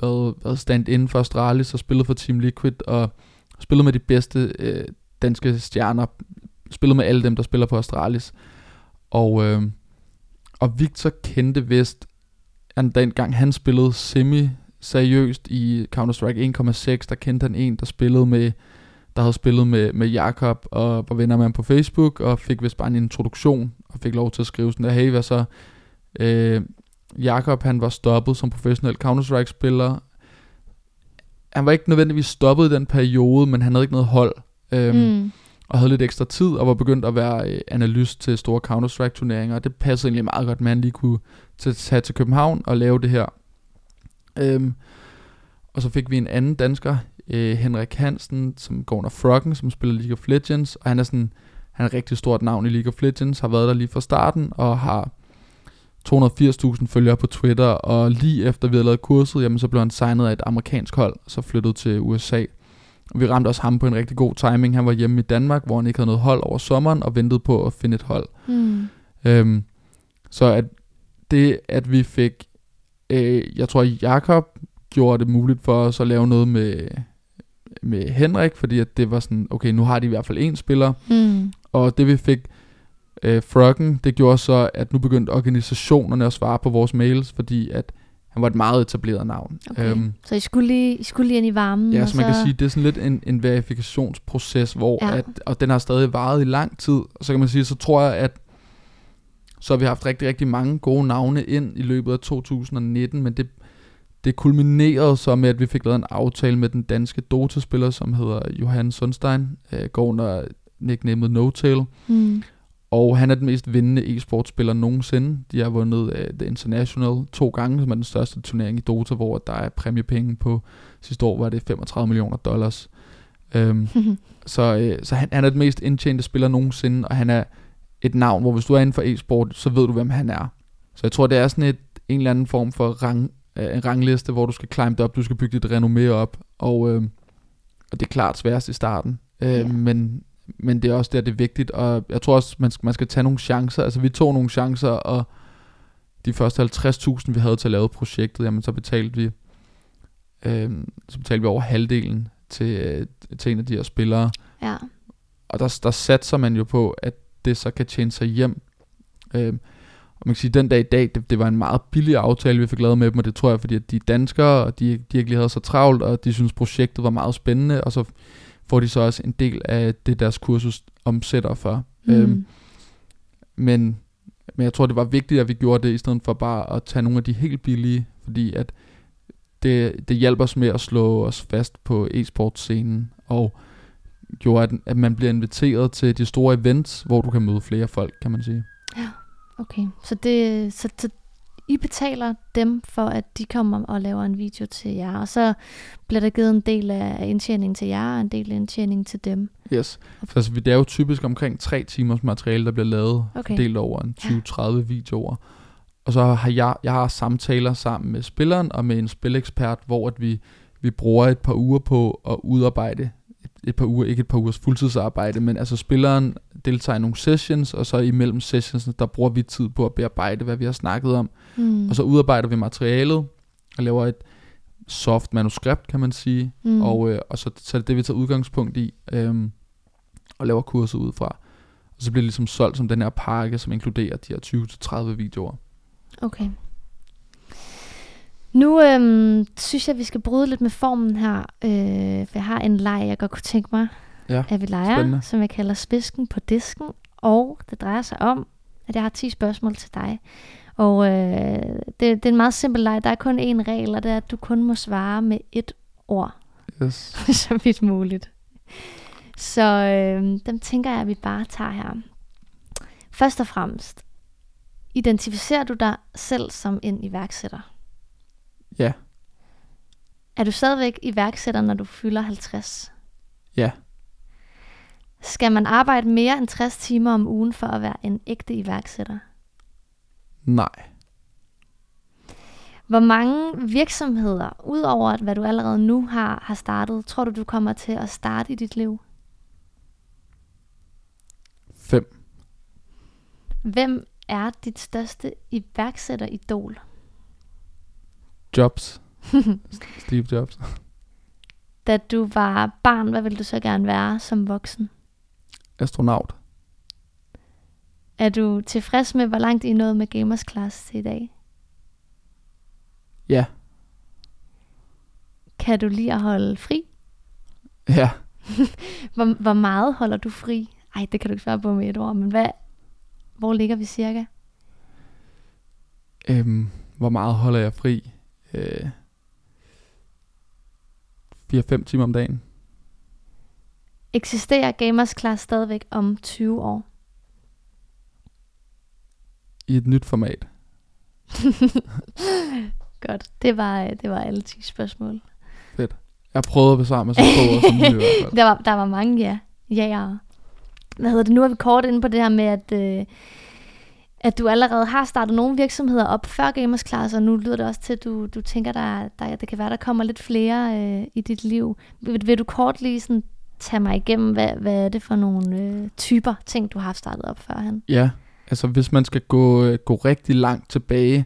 været, været stand-in for Astralis og spillet for Team Liquid og spillet med de bedste øh, danske stjerner. Spillet med alle dem, der spiller på Astralis. Og, øh, og Victor kendte vist, han, dengang han spillede semi seriøst i Counter-Strike 1.6, der kendte han en, der spillede med der havde spillet med, med Jakob og var venner med ham på Facebook, og fik vist bare en introduktion, og fik lov til at skrive sådan der, hey, hvad så? Øh, Jakob, han var stoppet som professionel Counter-Strike-spiller. Han var ikke nødvendigvis stoppet i den periode, men han havde ikke noget hold. Øhm, Mm. og havde lidt ekstra tid, og var begyndt at være øh, analyst til store Counter-Strike-turneringer, og det passede egentlig meget godt med, at han lige kunne tage til København og lave det her. Øhm, og så fik vi en anden dansker, øh, Henrik Hansen, som går under Froggen, som spiller League of Legends, og han er sådan, han er et rigtig stort navn i League of Legends, har været der lige fra starten, og har 280.000 følgere på Twitter, og lige efter vi havde lavet kurset, jamen så blev han signet af et amerikansk hold, og så flyttet til USA. Og vi ramte også ham på en rigtig god timing. Han var hjemme i Danmark, hvor han ikke havde noget hold over sommeren, og ventede på at finde et hold. Mm. Øhm, så at det, at vi fik, øh, jeg tror Jakob gjorde det muligt for os at lave noget med, med Henrik, fordi at det var sådan, okay, nu har de i hvert fald en spiller, Mm. og det vi fik øh, Froggen, det gjorde så, at nu begyndte organisationerne at svare på vores mails, fordi at han var et meget etableret navn. Okay. Øhm, Så I skulle lige, I skulle lige ind i varmen? Ja, så man kan sige, det er sådan lidt en, en verifikationsproces, hvor ja. at, og den har stadig varet i lang tid. Og så kan man sige, så tror jeg, at så har vi haft rigtig, rigtig mange gode navne ind i løbet af 2019, men det, det kulminerede så med, at vi fik lavet en aftale med den danske Dota-spiller, som hedder Johan Sundstein, øh, går under nicknamet No Tail. Mm. Og han er den mest vindende e-sportspiller nogensinde. De har vundet uh, The International to gange, som er den største turnering i Dota, hvor der er præmiepenge på. Sidste år var det 35 millioner dollars. Um, så uh, så han, han er den mest indtjente spiller nogensinde, og han er et navn, hvor hvis du er inden for e-sport, så ved du, hvem han er. Så jeg tror, det er sådan et, en eller anden form for rang, uh, en rangliste, hvor du skal climbe op, du skal bygge dit renommé op, og, uh, og det er klart sværest i starten. Uh, Ja. men men det er også der, det er vigtigt, og jeg tror også, man skal, man skal tage nogle chancer. Altså, vi tog nogle chancer, og de første 50.000, vi havde til at lave projektet, jamen, så betalte vi, øh, så betalte vi over halvdelen til, øh, til en af de her spillere. ja. Og der, der satser man jo på, at det så kan tjene sig hjem. Øh, og man kan sige, at den dag i dag, det, det var en meget billig aftale, vi fik lavet med dem, og det tror jeg, fordi at de er danskere, og de, de ikke lige havde så travlt, og de synes projektet var meget spændende, og så får de så også en del af det, deres kursus omsætter for. Mm. Øhm, men, men jeg tror, det var vigtigt, at vi gjorde det, i stedet for bare at tage nogle af de helt billige, fordi at det, det hjælper os med at slå os fast på e-sportscenen, og gjorde, at, at man bliver inviteret til de store events, hvor du kan møde flere folk, kan man sige. Okay, så, det, så, så I betaler dem for, at de kommer og laver en video til jer, og så bliver der givet en del af indtjeningen til jer, og en del af indtjeningen til dem. Yes. Så altså, det er jo typisk omkring tre timers materiale, der bliver lavet, Okay. fordelt over en 20-30 videoer. Og så har jeg, jeg har samtaler sammen med spilleren og med en spilekspert, hvor at vi, vi bruger et par uger på at udarbejde et, par uger, ikke et par ugers fuldtidsarbejde, men altså spilleren deltager i nogle sessions, og så imellem sessions, der bruger vi tid på at bearbejde, hvad vi har snakket om. Mm. Og så udarbejder vi materialet og laver et soft manuskript, kan man sige. mm. Og, øh, og så, så er det det, vi tager udgangspunkt i, øhm, og laver kurset ud fra. Og så bliver det ligesom solgt som den her pakke, som inkluderer de her 20-30 videoer. Okay. Nu øhm, synes jeg, vi skal bryde lidt med formen her. Øh, for jeg har en leg, jeg godt kunne tænke mig, Ja, at vi leger, spændende. som jeg kalder spisken på disken. Og det drejer sig om, at jeg har 10 spørgsmål til dig. Og øh, det, det er en meget simpel leg. Der er kun én regel, og det er, at du kun må svare med et ord, Yes. så vidt muligt. Så øh, dem tænker jeg, at vi bare tager her. Først og fremmest, identificerer du dig selv som en iværksætter? Ja, Er du stadigvæk iværksætter, når du fylder 50? ja, Skal man arbejde mere end 60 timer om ugen for at være en ægte iværksætter? nej. Hvor mange virksomheder, udover at hvad du allerede nu har, har startet, tror du, du kommer til at starte i dit liv? 5. Hvem er dit største iværksætteridol? Jobs. Steve Jobs. Da du var barn, hvad ville du så gerne være som voksen? Astronaut. Er du tilfreds med, hvor langt I er nået med Gamers Class til i dag? Ja. Kan du lide at holde fri? Ja. Hvor, hvor meget holder du fri? Ej, det kan du ikke svare på med et ord, men hvad, hvor ligger vi cirka? Øhm, hvor meget holder jeg fri? Øh, 4-5 timer om dagen. Eksisterer Gamers Class stadigvæk om 20 år? I et nyt format. Godt, det var, det var alle 10 spørgsmål. Jeg har prøvet at besvare mig så få som muligt i hvert fald. Der var, der var mange ja. Ja, hvad hedder det? Nu er vi kort inde på det her med, at, øh, at du allerede har startet nogle virksomheder op før Gamers Class, og nu lyder det også til, at du, du tænker, der, der, det kan være, der kommer lidt flere øh, i dit liv. Vil, vil du kort lige sådan tage mig igennem, hvad, hvad er det for nogle øh, typer ting, du har startet op førhen? Ja, altså hvis man skal gå, øh, gå rigtig langt tilbage,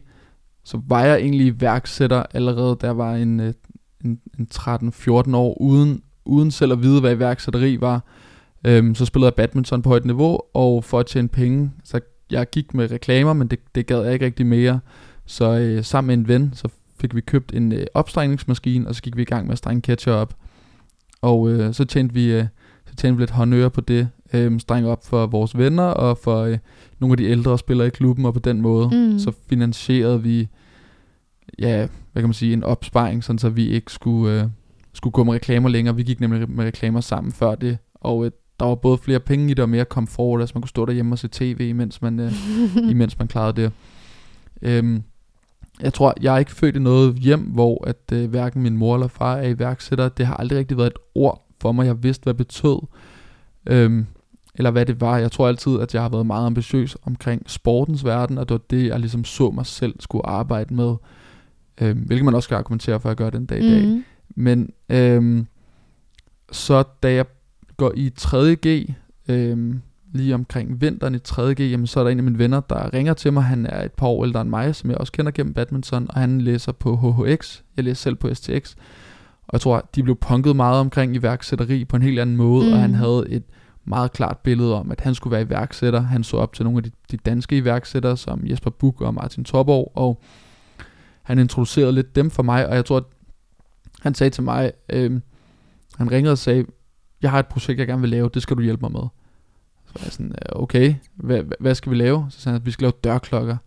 så var jeg egentlig iværksætter allerede, der var en, øh, en, en 13-14 år, uden, uden selv at vide, hvad iværksætteri var. Øhm, så spillede jeg badminton på højt niveau, og for at tjene penge, så jeg gik med reklamer, men det, det gad jeg ikke rigtig mere. Så øh, sammen med en ven, så fik vi købt en øh, opstrengningsmaskine, og så gik vi i gang med at strenge ketchup op. Og øh, så tjente vi øh, så tjente vi lidt håndøre på det, øh, strenge op for vores venner og for øh, nogle af de ældre spillere i klubben, og på den måde, Mm. så finansierede vi, ja, hvad kan man sige, en opsparing, sådan så vi ikke skulle, øh, skulle gå med reklamer længere. Vi gik nemlig med reklamer sammen før det, og øh, der var både flere penge i det og mere komfort, altså man kunne stå derhjemme og se tv, imens man, øh, imens man klarede det. Øhm, jeg tror, jeg er ikke født i noget hjem, hvor at øh, hverken min mor eller far er iværksætter. Det har aldrig rigtig været et ord for mig. Jeg vidste, hvad det betød. Øhm, eller hvad det var. Jeg tror altid, at jeg har været meget ambitiøs omkring sportens verden, og det var det, jeg ligesom så mig selv skulle arbejde med. Øhm, hvilket man også kan argumentere for at gøre den dag i dag. Mm. Men øhm, så da jeg går i 3.G, øhm, lige omkring vinteren i 3.G, jamen, så er der en af mine venner, der ringer til mig. Han er et par år ældre end mig, som jeg også kender gennem badminton, og han læser på HHX. Jeg læser selv på STX. Og jeg tror, de blev punket meget omkring iværksætteri på en helt anden måde, mm. og Mm. han havde et meget klart billede om, at han skulle være iværksætter. Han så op til nogle af de, de danske iværksættere, som Jesper Buch og Martin Torborg, og han introducerede lidt dem for mig, og jeg tror, at han sagde til mig, øh, han ringede og sagde, jeg har et projekt, jeg gerne vil lave, det skal du hjælpe mig med. Så var jeg sådan, "Øh, okay, hvad, hvad- skal vi lave? Så sagde han, vi skal lave dørklokker.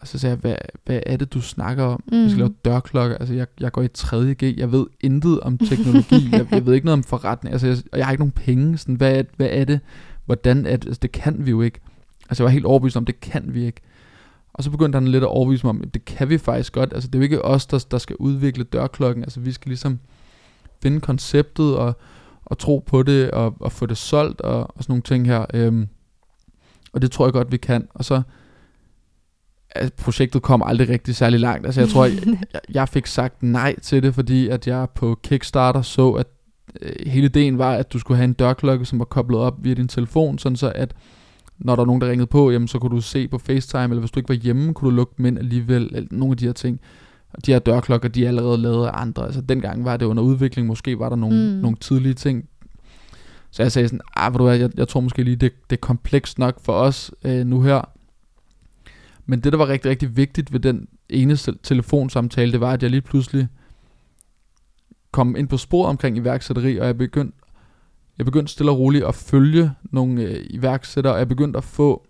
Og så sagde jeg, hvad, hvad er det, du snakker om? Mm. Vi skal Mm. lave dørklokker. Altså, jeg, jeg går i 3.G, jeg ved intet om teknologi, jeg, jeg ved ikke noget om forretning, altså, jeg, og jeg har ikke nogen penge. Sådan, hvad, er, hvad er det? Hvordan er det? Altså, det kan vi jo ikke. Altså, jeg var helt overbevist om, det kan vi ikke. Og så begyndte han lidt at overbevise mig om, at det kan vi faktisk godt. Altså det er jo ikke os, der, der skal udvikle dørklokken. Altså vi skal ligesom finde konceptet og, og tro på det og, og få det solgt og, og sådan nogle ting her. Øhm, og det tror jeg godt, vi kan. Og så altså, projektet kom aldrig rigtig særlig langt. Altså jeg tror, jeg, jeg, jeg fik sagt nej til det, fordi at jeg på Kickstarter så, at øh, hele ideen var, at du skulle have en dørklokke, som var koblet op via din telefon, sådan så at når der er nogen, der ringede på, jamen, så kunne du se på FaceTime, eller hvis du ikke var hjemme, kunne du lukke dem ind alligevel, eller nogle af de her ting. De her dørklokker, de er allerede lavet af andre. Altså dengang var det under udvikling, måske var der nogle, mm. nogle tidlige ting. Så jeg sagde sådan, ah, du hvad, jeg, jeg tror måske lige, det, det er komplekst nok for os øh, nu her. Men det, der var rigtig, rigtig vigtigt ved den ene telefonsamtale, det var, at jeg lige pludselig kom ind på spor omkring iværksætteri, og jeg begyndte, jeg begyndte stille og roligt at følge nogle øh, iværksættere, og jeg begyndte at få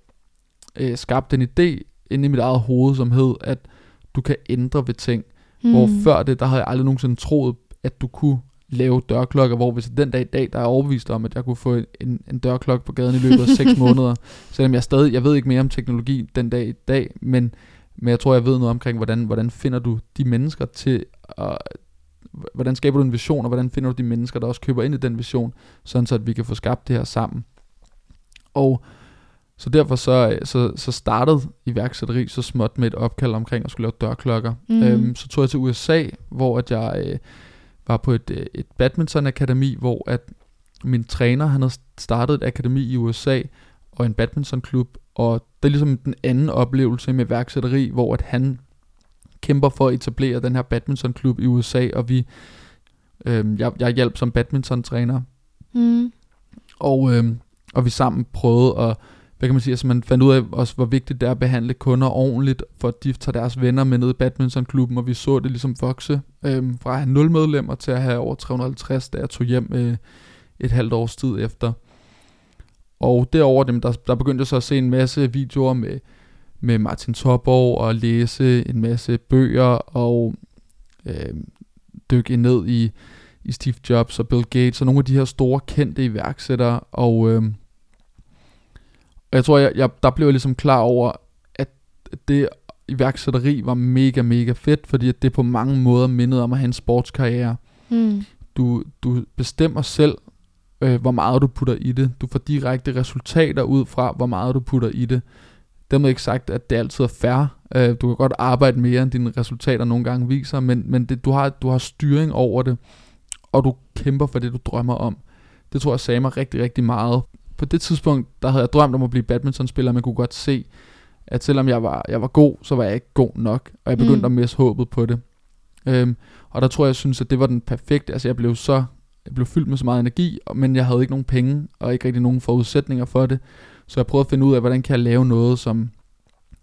øh, skabt en idé inde i mit eget hoved, som hed, at du kan ændre ved ting. Mm. Hvor før det, der havde jeg aldrig nogensinde troet, at du kunne lave dørklokker, hvor hvis den dag i dag, der er overbevist om, at jeg kunne få en, en dørklokke på gaden i løbet af 6 måneder, selvom jeg stadig, jeg ved ikke mere om teknologi den dag i dag, men, men jeg tror, jeg ved noget omkring, hvordan, hvordan finder du de mennesker til at, hvordan skaber du en vision, og hvordan finder du de mennesker, der også køber ind i den vision, sådan så at vi kan få skabt det her sammen. Og så derfor så, så, så startede iværksætteri så småt med et opkald omkring at skulle lave dørklokker. Mm. Øhm, så tog jeg til USA, hvor at jeg øh, var på et, øh, et badminton-akademi, hvor at min træner, han havde startet et akademi i USA, og en badmintonklub, og det er ligesom den anden oplevelse med værksætteri, hvor at han kæmper for at etablere den her badmintonklub i USA, og vi, øh, jeg, jeg hjalp som badmintontræner, mm. og, øh, og vi sammen prøvede at hvad kan man sige, altså man fandt ud af også, hvor vigtigt det er at behandle kunder ordentligt, for at de tager deres venner med ned i badmintonklubben, og vi så det ligesom vokse øhm, fra at have 0 medlemmer til at have over 350, da jeg tog hjem øh, et halvt års tid efter. Og derover dem, der, der begyndte jeg så at se en masse videoer med, med Martin Topborg og læse en masse bøger og øh, dykke ned i, i Steve Jobs og Bill Gates og nogle af de her store kendte iværksættere og øh, og jeg tror, jeg, jeg, der blev jeg ligesom klar over, at det iværksætteri var mega, mega fedt, fordi at det på mange måder mindede om at have en sportskarriere. Mm. Du, du bestemmer selv, øh, hvor meget du putter i det. Du får direkte resultater ud fra, hvor meget du putter i det. Dermed ikke sagt, at det altid er fair. Øh, du kan godt arbejde mere, end dine resultater nogle gange viser, men, men det, du, har, du har styring over det, og du kæmper for det, du drømmer om. Det tror jeg sagde mig rigtig, rigtig meget på det tidspunkt, der havde jeg drømt om at blive badmintonspiller, man kunne godt se, at selvom jeg var, jeg var god, så var jeg ikke god nok, og jeg begyndte mm. at miste håbet på det. Øhm, og der tror jeg, jeg synes, at det var den perfekte, altså jeg blev så, jeg blev fyldt med så meget energi, men jeg havde ikke nogen penge, og ikke rigtig nogen forudsætninger for det, så jeg prøvede at finde ud af, hvordan kan jeg lave noget, som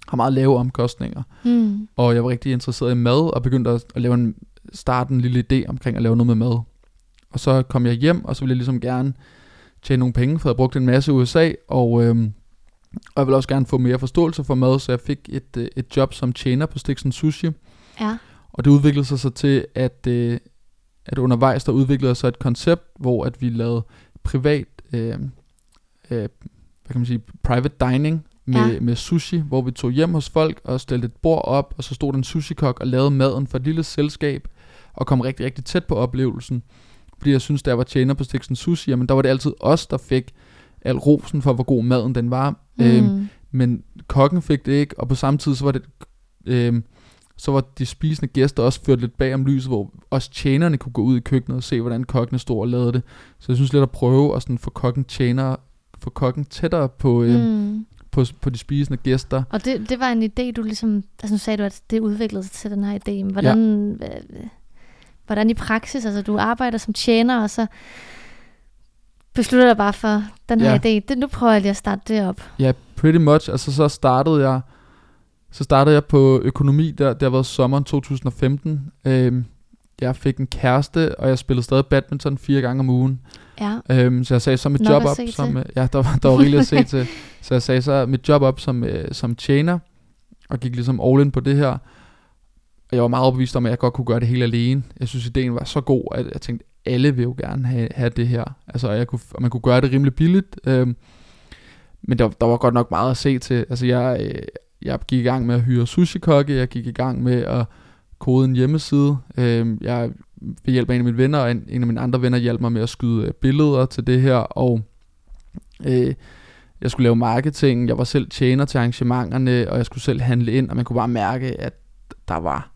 har meget lave omkostninger. Mm. Og jeg var rigtig interesseret i mad, og begyndte at, at lave en, starte en lille idé omkring at lave noget med mad. Og så kom jeg hjem, og så ville jeg ligesom gerne tjene nogle penge, for jeg brugt en masse i USA, og, øhm, og jeg vil også gerne få mere forståelse for mad, så jeg fik et, øh, et job som tjener på Stiksen Sushi. Ja. Og det udviklede sig så til, at, øh, at undervejs der udviklede sig et koncept, hvor at vi lavede privat, øh, øh, hvad kan man sige, private dining med, ja. med sushi, hvor vi tog hjem hos folk og stillede et bord op, og så stod der en sushi-kok og lavede maden for et lille selskab, og kom rigtig, rigtig tæt på oplevelsen fordi jeg synes, da jeg var tjener på Stiksen Sushi, jamen der var det altid os, der fik al rosen for, hvor god maden den var. Mm. Øhm, men kokken fik det ikke, og på samme tid, så var det... Øhm, så var de spisende gæster også ført lidt bag om lyset, hvor også tjenerne kunne gå ud i køkkenet og se, hvordan kokkene stod og lavede det. Så jeg synes lidt at prøve at sådan få kokken tjener, få kokken tættere på, øhm, mm. på, på de spisende gæster. Og det, det var en idé, du ligesom, altså nu sagde du, at det udviklede sig til den her idé. Hvordan, ja hvordan i praksis, altså du arbejder som tjener, og så beslutter dig bare for den her ja. idé. Det, nu prøver jeg lige at starte det op. Ja, pretty much. Altså så startede jeg, så startede jeg på økonomi, der, der var sommeren 2015. Øhm, jeg fik en kæreste, og jeg spillede stadig badminton fire gange om ugen. Ja. Øhm, så jeg sagde så mit Nok job op som, øh, ja, der, var, der var rigeligt at se til. Så jeg sagde så mit job op som, øh, som tjener, og gik ligesom all in på det her. Og jeg var meget overbevist om, at jeg godt kunne gøre det helt alene. Jeg synes, ideen var så god, at jeg tænkte, alle vil jo gerne have, have det her. Altså, jeg kunne, og man kunne gøre det rimelig billigt. Øhm, men der, der var godt nok meget at se til. Altså, jeg, øh, jeg gik i gang med at hyre sushi-kokke, jeg gik i gang med at kode en hjemmeside. Øh, jeg ved hjælp af en af mine venner, og en, en af mine andre venner hjalp mig med at skyde øh, billeder til det her, og øh, jeg skulle lave marketing, jeg var selv tjener til arrangementerne, og jeg skulle selv handle ind, og man kunne bare mærke, at der var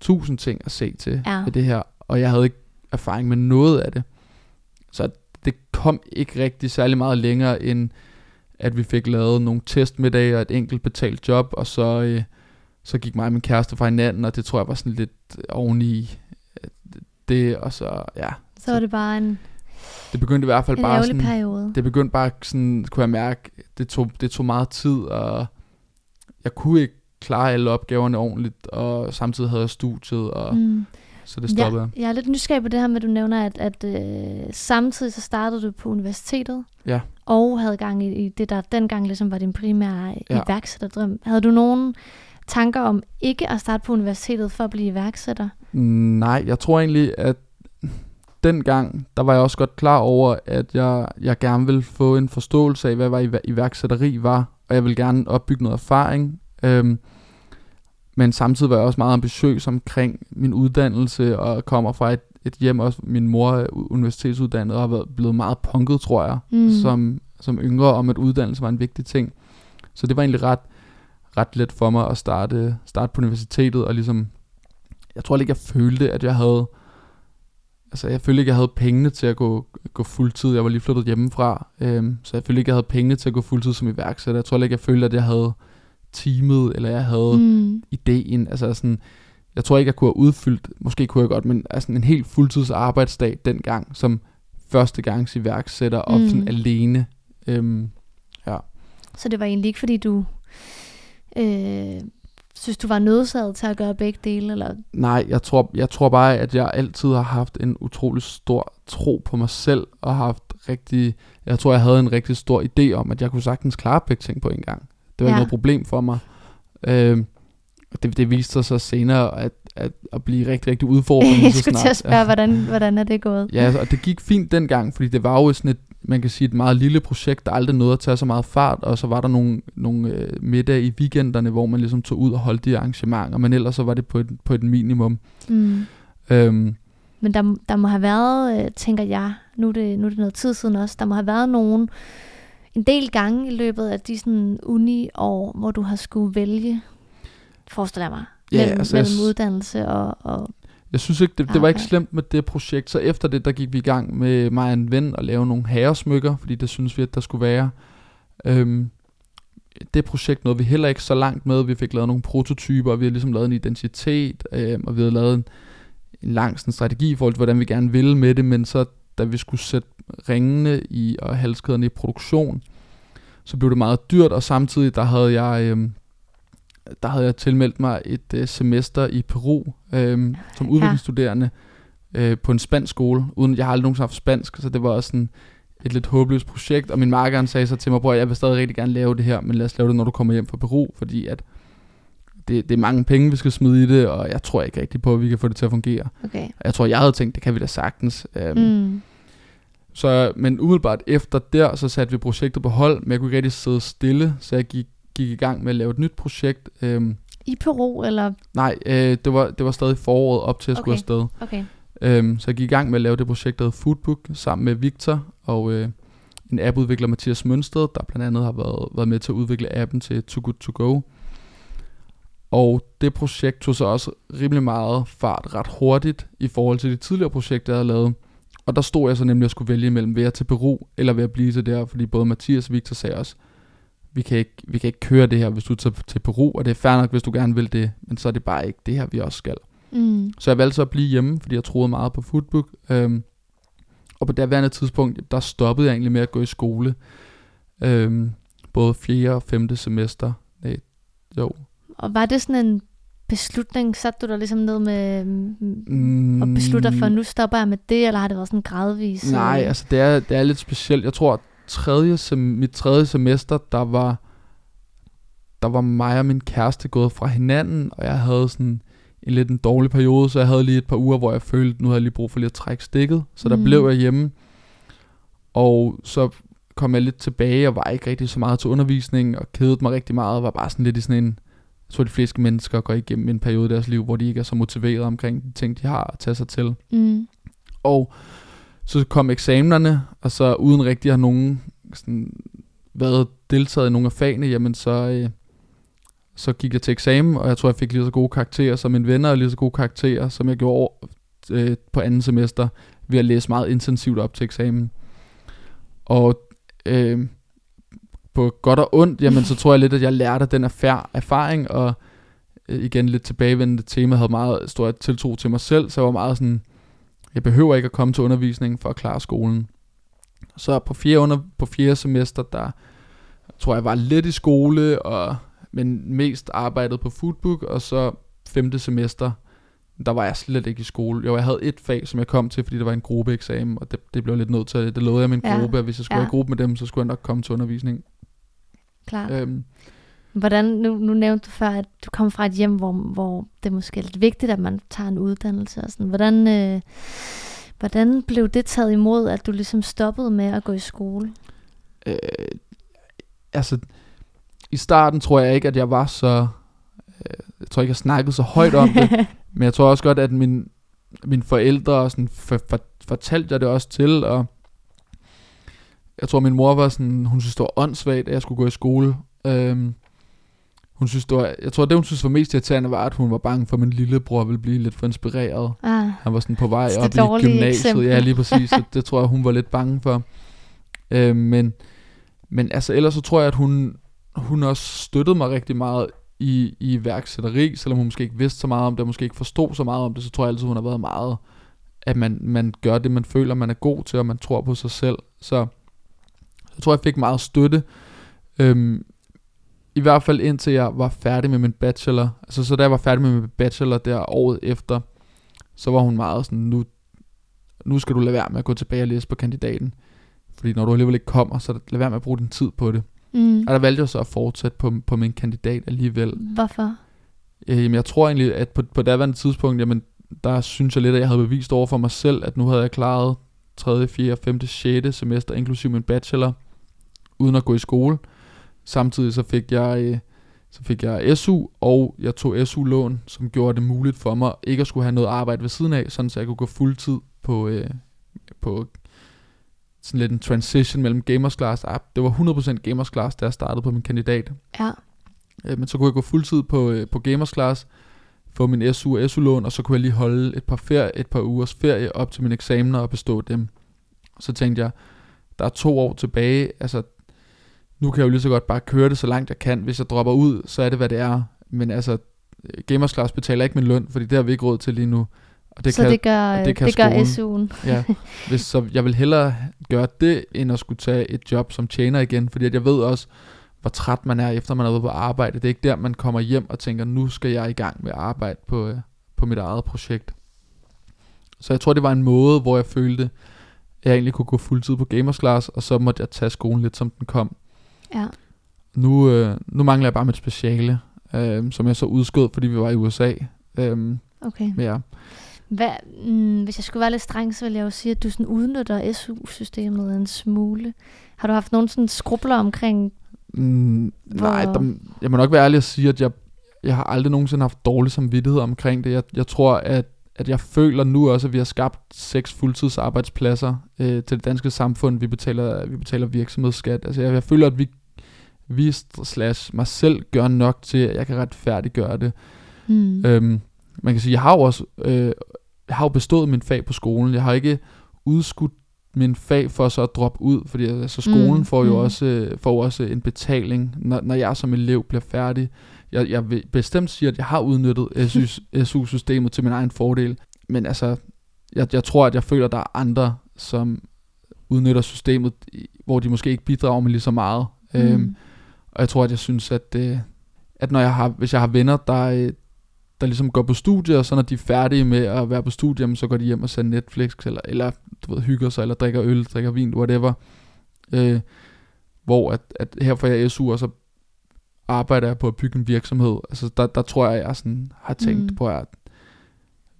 tusind ting at se til Ja. ved det her, og jeg havde ikke erfaring med noget af det. Så det kom ikke rigtig særlig meget længere, end at vi fik lavet nogle testmiddage og et enkelt betalt job, og så, øh, så gik mig og min kæreste fra hinanden, og det tror jeg var sådan lidt oveni det, og så, ja, Så var det bare en, det begyndte i hvert fald en bare sådan, periode. det begyndte bare sådan, kunne jeg mærke, det tog, det tog meget tid, og jeg kunne ikke klare alle opgaverne ordentligt, og samtidig havde jeg studiet, og mm. Så det stoppede Ja, jeg. jeg er lidt nysgerrig på det her med, at du nævner, at, at øh, samtidig så startede du på universitetet, Ja. og havde gang i, i det, der dengang ligesom var din primære Ja. iværksætterdrøm. Havde du nogen tanker om ikke at starte på universitetet for at blive iværksætter? Nej, jeg tror egentlig, at dengang, der var jeg også godt klar over, at jeg, jeg gerne ville få en forståelse af, hvad var iv- iværksætteri var, og jeg ville gerne opbygge noget erfaring. Øhm, men samtidig var jeg også meget ambitiøs omkring min uddannelse, og kommer fra et, et hjem, også min mor er universitetsuddannet, og har været, blevet meget punket, tror jeg, Mm. som, som yngre, om at uddannelse var en vigtig ting. Så det var egentlig ret, ret let for mig at starte, starte på universitetet, og ligesom, jeg tror ikke, jeg følte, at jeg havde, altså jeg følte ikke, jeg havde pengene til at gå, gå fuldtid. Jeg var lige flyttet hjemmefra, øhm, så jeg følte ikke, jeg havde pengene til at gå fuldtid som iværksætter. Jeg tror ikke, jeg følte, at jeg havde teamet, eller jeg havde mm. Ideen. Altså sådan, jeg tror ikke, jeg kunne have udfyldt, måske kunne jeg godt, men altså en helt fuldtids arbejdsdag dengang, som første gangs iværksætter, og Mm. sådan alene. Øhm, Så det var egentlig ikke, fordi du øh, synes, du var nødsaget til at gøre begge dele? Eller? Nej, jeg tror, jeg tror bare, at jeg altid har haft en utrolig stor tro på mig selv, og haft rigtig, jeg tror, jeg havde en rigtig stor idé om, at jeg kunne sagtens klare begge ting på en gang. Det var Ja. ikke noget problem for mig. Øhm, det, det viste sig så senere at, at, at blive rigtig, rigtig udfordrende. Jeg så skulle til snart- at spørge, hvordan, hvordan er det gået? Ja, altså, og det gik fint dengang, fordi det var jo sådan et, man kan sige, et meget lille projekt, der aldrig nåede at tage så meget fart, og så var der nogle, nogle øh, middag i weekenderne, hvor man ligesom tog ud og holdt de arrangementer, men ellers så var det på et, på et minimum. Mm. Øhm, Men der, der må have været, øh, tænker jeg, nu er, det, nu er det noget tid siden også, der må have været nogen, en del gange i løbet af de sådan uni-år, hvor du har skulle vælge, forestiller jeg mig, Ja, mellem, altså, jeg mellem s- uddannelse og, og Jeg synes ikke, det, det var ikke slemt med det projekt, så efter det, der gik vi i gang med mig og en ven og lave nogle herresmykker, fordi det synes vi, at der skulle være. Øhm, det projekt nåede vi heller ikke så langt med. Vi fik lavet nogle prototyper, og vi har ligesom lavet en identitet, øhm, og vi havde lavet en, en lang sådan, strategi i forhold til, hvordan vi gerne ville med det, men så da vi skulle sætte ringene i og halskæderne i produktion, så blev det meget dyrt, og samtidig der havde jeg... Øhm, der havde jeg tilmeldt mig et øh, semester i Peru øhm, som udviklingsstuderende øh, på en spansk skole, uden jeg har aldrig nogensinde haft spansk, så det var også sådan et lidt håbløst projekt, og min marker han sagde så til mig, bror, jeg vil stadig rigtig gerne lave det her, men lad os lave det, når du kommer hjem fra Peru, fordi at det, det er mange penge, vi skal smide i det, og jeg tror ikke rigtig på, at vi kan få det til at fungere. okay. Jeg tror, jeg havde tænkt, det kan vi da sagtens. Øhm, Mm. så, men umiddelbart efter der, så satte vi projektet på hold, men jeg kunne ikke rigtig sidde stille, så jeg gik, gik i gang med at lave et nyt projekt. Øhm, I Peru, eller? nej, øh, det, var, det var stadig foråret op til at skulle Okay. afsted. Okay. Øhm, så jeg gik i gang med at lave det projekt, der hed Foodbook, sammen med Victor og øh, en appudvikler, Mathias Mønsted, der blandt andet har været, været med til at udvikle appen til Too Good To Go. Og det projekt tog så også rimelig meget fart ret hurtigt i forhold til de tidligere projekter, jeg havde lavet. Og der stod jeg så nemlig at skulle vælge mellem at til Peru, eller at blive til der, fordi både Mathias og Victor sagde også, vi kan, ikke, vi kan ikke køre det her, hvis du tager til Peru, og det er fair nok, hvis du gerne vil det, men så er det bare ikke det her, vi også skal. Mm. Så jeg valgte så at blive hjemme, fordi jeg troede meget på Foodbook. Øhm, og på det værende tidspunkt, der stoppede jeg egentlig med at gå i skole. Øhm, både 4. og 5. semester. Nej, jo. Og var det sådan en beslutning, satte du dig ligesom ned med mm, Mm, og beslutter for, at nu stopper jeg med det, eller har det været sådan gradvis? Nej, øh, altså det er, det er lidt specielt. Jeg tror, tredje sem- mit tredje semester, der var, der var mig og min kæreste gået fra hinanden, og jeg havde sådan en lidt en dårlig periode, så jeg havde lige et par uger, hvor jeg følte, nu havde jeg lige brug for lige at trække stikket, så der Mm. blev jeg hjemme. Og så kom jeg lidt tilbage og var ikke rigtig så meget til undervisning og kedede mig rigtig meget og var bare sådan lidt i sådan en, jeg tror de fleste mennesker går igennem en periode i deres liv, hvor de ikke er så motiveret omkring de ting, de har at tage sig til. Mm. Og så kom eksamenerne, og så uden rigtig at have nogen sådan, været deltaget i nogle af fagene, jamen så, øh, så gik jeg til eksamen, og jeg tror, jeg fik lige så gode karakterer som mine venner, og lige så gode karakterer, som jeg gjorde øh, på anden semester, ved at læse meget intensivt op til eksamen. Og øh, på godt og ondt, jamen så tror jeg lidt, at jeg lærte den erfaring, og øh, igen lidt tilbagevendende tema, havde meget stor tiltro til mig selv, så jeg var meget sådan, jeg behøver ikke at komme til undervisning for at klare skolen. Så på fjerde, under, på fjerde semester, der tror jeg var lidt i skole, og, men mest arbejdet på foodbook, og så femte semester, der var jeg slet ikke i skole. Jo, jeg havde et fag, som jeg kom til, fordi der var en gruppeeksamen, og det, det blev lidt nødt til det. Det lovede jeg min ja. gruppe, at hvis jeg skulle ja. i gruppe med dem, så skulle jeg nok komme til undervisning. Klart. Øhm, Hvordan, nu, nu nævnte du før, at du kom fra et hjem, hvor, hvor det måske er lidt vigtigt, at man tager en uddannelse. Og sådan. Hvordan, øh, hvordan blev det taget imod, at du ligesom stoppede med at gå i skole? Øh, altså, i starten tror jeg ikke, at jeg var så... Øh, jeg tror ikke, jeg snakkede så højt om det. men jeg tror også godt, at min, mine forældre sådan for, for, fortalte jeg det også til, og jeg tror, min mor var sådan, hun synes, det var åndssvagt, at jeg skulle gå i skole. Øhm, hun synes, det var, jeg tror, det hun synes var mest irriterende var, at hun var bange for, at min lillebror ville blive lidt for inspireret. Ah, Han var sådan på vej op i gymnasiet. Eksempel. Ja, lige præcis. det, det tror jeg, hun var lidt bange for. Øh, men, men altså, ellers så tror jeg, at hun, hun også støttede mig rigtig meget i, i værksætteri, selvom hun måske ikke vidste så meget om det, måske ikke forstod så meget om det, så tror jeg altid, hun har været meget, at man, man gør det, man føler, man er god til, og man tror på sig selv. Så jeg tror, jeg fik meget støtte. Øhm, i hvert fald indtil jeg var færdig med min bachelor. Altså så da jeg var færdig med min bachelor der året efter, så var hun meget sådan, nu, nu skal du lade være med at gå tilbage og læse på kandidaten. Fordi når du alligevel ikke kommer, så lad være med at bruge din tid på det. Mm. Og der valgte jeg så at fortsætte på, på min kandidat alligevel. Hvorfor? Øh, jamen jeg tror egentlig, at på, på daværende tidspunkt, jamen, der synes jeg lidt, at jeg havde bevist over for mig selv, at nu havde jeg klaret 3., 4., 5., 6. semester, inklusive min bachelor, uden at gå i skole. Samtidig så fik jeg, øh, så fik jeg SU, og jeg tog SU-lån, som gjorde det muligt for mig ikke at skulle have noget arbejde ved siden af, sådan så jeg kunne gå fuld tid på, øh, på sådan lidt en transition mellem gamers class. Ah, det var 100% gamers class, da jeg startede på min kandidat. Ja. Øh, men så kunne jeg gå fuld tid på, øh, på gamers class, få min SU og SU-lån, og så kunne jeg lige holde et par, ferie, et par ugers ferie op til mine eksamener og bestå dem. Så tænkte jeg, der er to år tilbage, altså nu kan jeg jo lige så godt bare køre det så langt jeg kan. Hvis jeg dropper ud, så er det hvad det er. Men altså, Gamers Class betaler ikke min løn, fordi det har vi ikke råd til lige nu. Og det så kan, det gør, det kan det gør SU'en. ja, hvis, så jeg vil hellere gøre det, end at skulle tage et job som tjener igen. Fordi at jeg ved også, hvor træt man er, efter man er ude på arbejde. Det er ikke der, man kommer hjem og tænker, nu skal jeg i gang med at arbejde på, på mit eget projekt. Så jeg tror, det var en måde, hvor jeg følte, at jeg egentlig kunne gå fuldtid på Gamers Class, og så måtte jeg tage skolen lidt, som den kom. Ja. Nu, øh, nu mangler jeg bare mit speciale, øh, som jeg så udskød, fordi vi var i USA. Øh, okay. Ja. Hvad, mm, hvis jeg skulle være lidt streng, så vil jeg jo sige, at du sådan udnytter SU-systemet en smule. Har du haft nogen sådan skrubler omkring... Mm, hvor... Nej, der, jeg må nok være ærlig at sige, at jeg, jeg har aldrig nogensinde haft dårlig samvittighed omkring det. Jeg, jeg tror, at, at jeg føler nu også, at vi har skabt seks fuldtidsarbejdspladser øh, til det danske samfund. Vi betaler, vi betaler virksomhedsskat. Altså jeg, jeg føler, at vi vi slash mig selv gør nok til, at jeg kan retfærdiggøre det. Mm. Øhm, man kan sige, jeg har jo også øh, jeg har jo bestået min fag på skolen. Jeg har ikke udskudt min fag for så at droppe ud, fordi altså, skolen mm. får jo mm. også, øh, får også en betaling, når, når jeg som elev bliver færdig. Jeg, jeg vil bestemt sige, at jeg har udnyttet SU-systemet til min egen fordel, men altså, jeg, jeg tror, at jeg føler, at der er andre, som udnytter systemet, hvor de måske ikke bidrager med lige så meget. Mm. Øhm, og jeg tror, at jeg synes, at, øh, at når jeg har, hvis jeg har venner, der, øh, der ligesom går på studie, og så når de er færdige med at være på studie, så går de hjem og ser Netflix, eller, eller du ved, hygger sig, eller drikker øl, drikker vin, whatever. Øh, hvor at, at her får jeg SU, og så arbejder jeg på at bygge en virksomhed. Altså der, der tror jeg, jeg sådan har tænkt mm. på, at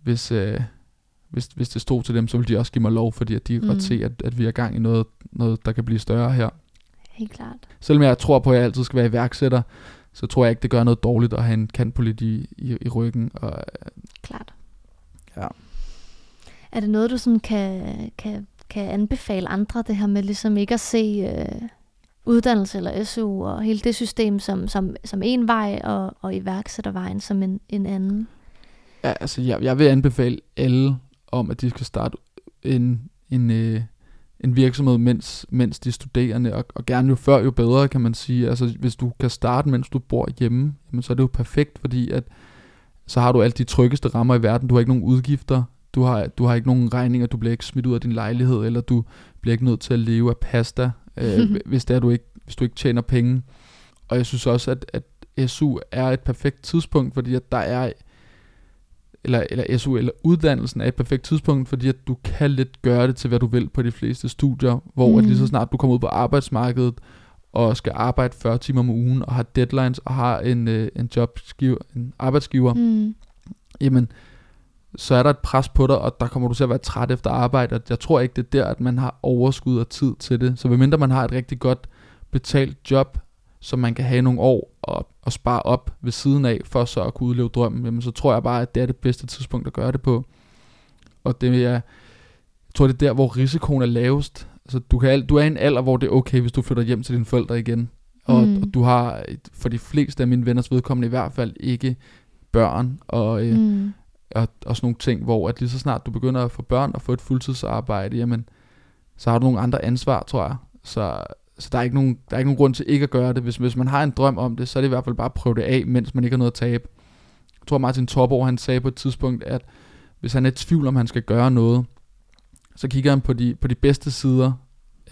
hvis, øh, hvis, hvis det stod til dem, så ville de også give mig lov, fordi at de kan mm. godt se, at, at vi er gang i noget, noget, der kan blive større her. Helt klart. Selvom jeg tror på, at jeg altid skal være iværksætter, så tror jeg ikke, det gør noget dårligt at have en kantpolit i, i, i ryggen. Og, øh, Klart. Ja. Er det noget, du sådan kan, kan, kan anbefale andre, det her med ligesom ikke at se øh, uddannelse eller SU og hele det system som, som, som en vej, og, og iværksættervejen som en, en anden? Ja, altså jeg, jeg vil anbefale alle om, at de skal starte en, en, øh, en virksomhed, mens, mens de er studerende, og, og gerne jo før jo bedre, kan man sige. Altså hvis du kan starte, mens du bor hjemme, jamen, så er det jo perfekt, fordi at så har du alt de tryggeste rammer i verden. Du har ikke nogen udgifter, du har, du har ikke nogen regninger, du bliver ikke smidt ud af din lejlighed, eller du bliver ikke nødt til at leve af pasta, øh, hvis, det er, du ikke, hvis du ikke tjener penge. Og jeg synes også, at, at SU er et perfekt tidspunkt, fordi at der er eller, eller SU eller uddannelsen er et perfekt tidspunkt, fordi at du kan lidt gøre det til, hvad du vil på de fleste studier, hvor mm. at lige så snart du kommer ud på arbejdsmarkedet, og skal arbejde 40 timer om ugen, og har deadlines, og har en, øh, en jobgiver, en arbejdsgiver, mm. jamen, så er der et pres på dig, og der kommer du til at være træt efter arbejde, og jeg tror ikke, det er der, at man har overskud og tid til det. Så medmindre man har et rigtig godt betalt job, som man kan have nogle år og, og spare op ved siden af, for så at kunne udleve drømmen, jamen, så tror jeg bare, at det er det bedste tidspunkt at gøre det på. Og det er, jeg tror, det er der, hvor risikoen er lavest. Altså, du, kan, du er i en alder, hvor det er okay, hvis du flytter hjem til dine forældre igen. Og, mm. og du har, for de fleste af mine venners vedkommende i hvert fald, ikke børn og, øh, mm og, og sådan nogle ting, hvor at lige så snart du begynder at få børn og få et fuldtidsarbejde, jamen, så har du nogle andre ansvar, tror jeg. Så, så der er, ikke nogen, der er ikke nogen grund til ikke at gøre det. Hvis, hvis man har en drøm om det, så er det i hvert fald bare at prøve det af, mens man ikke har noget at tabe. Jeg tror Martin Torborg, han sagde på et tidspunkt, at hvis han er i tvivl om, han skal gøre noget, så kigger han på de, på de bedste sider,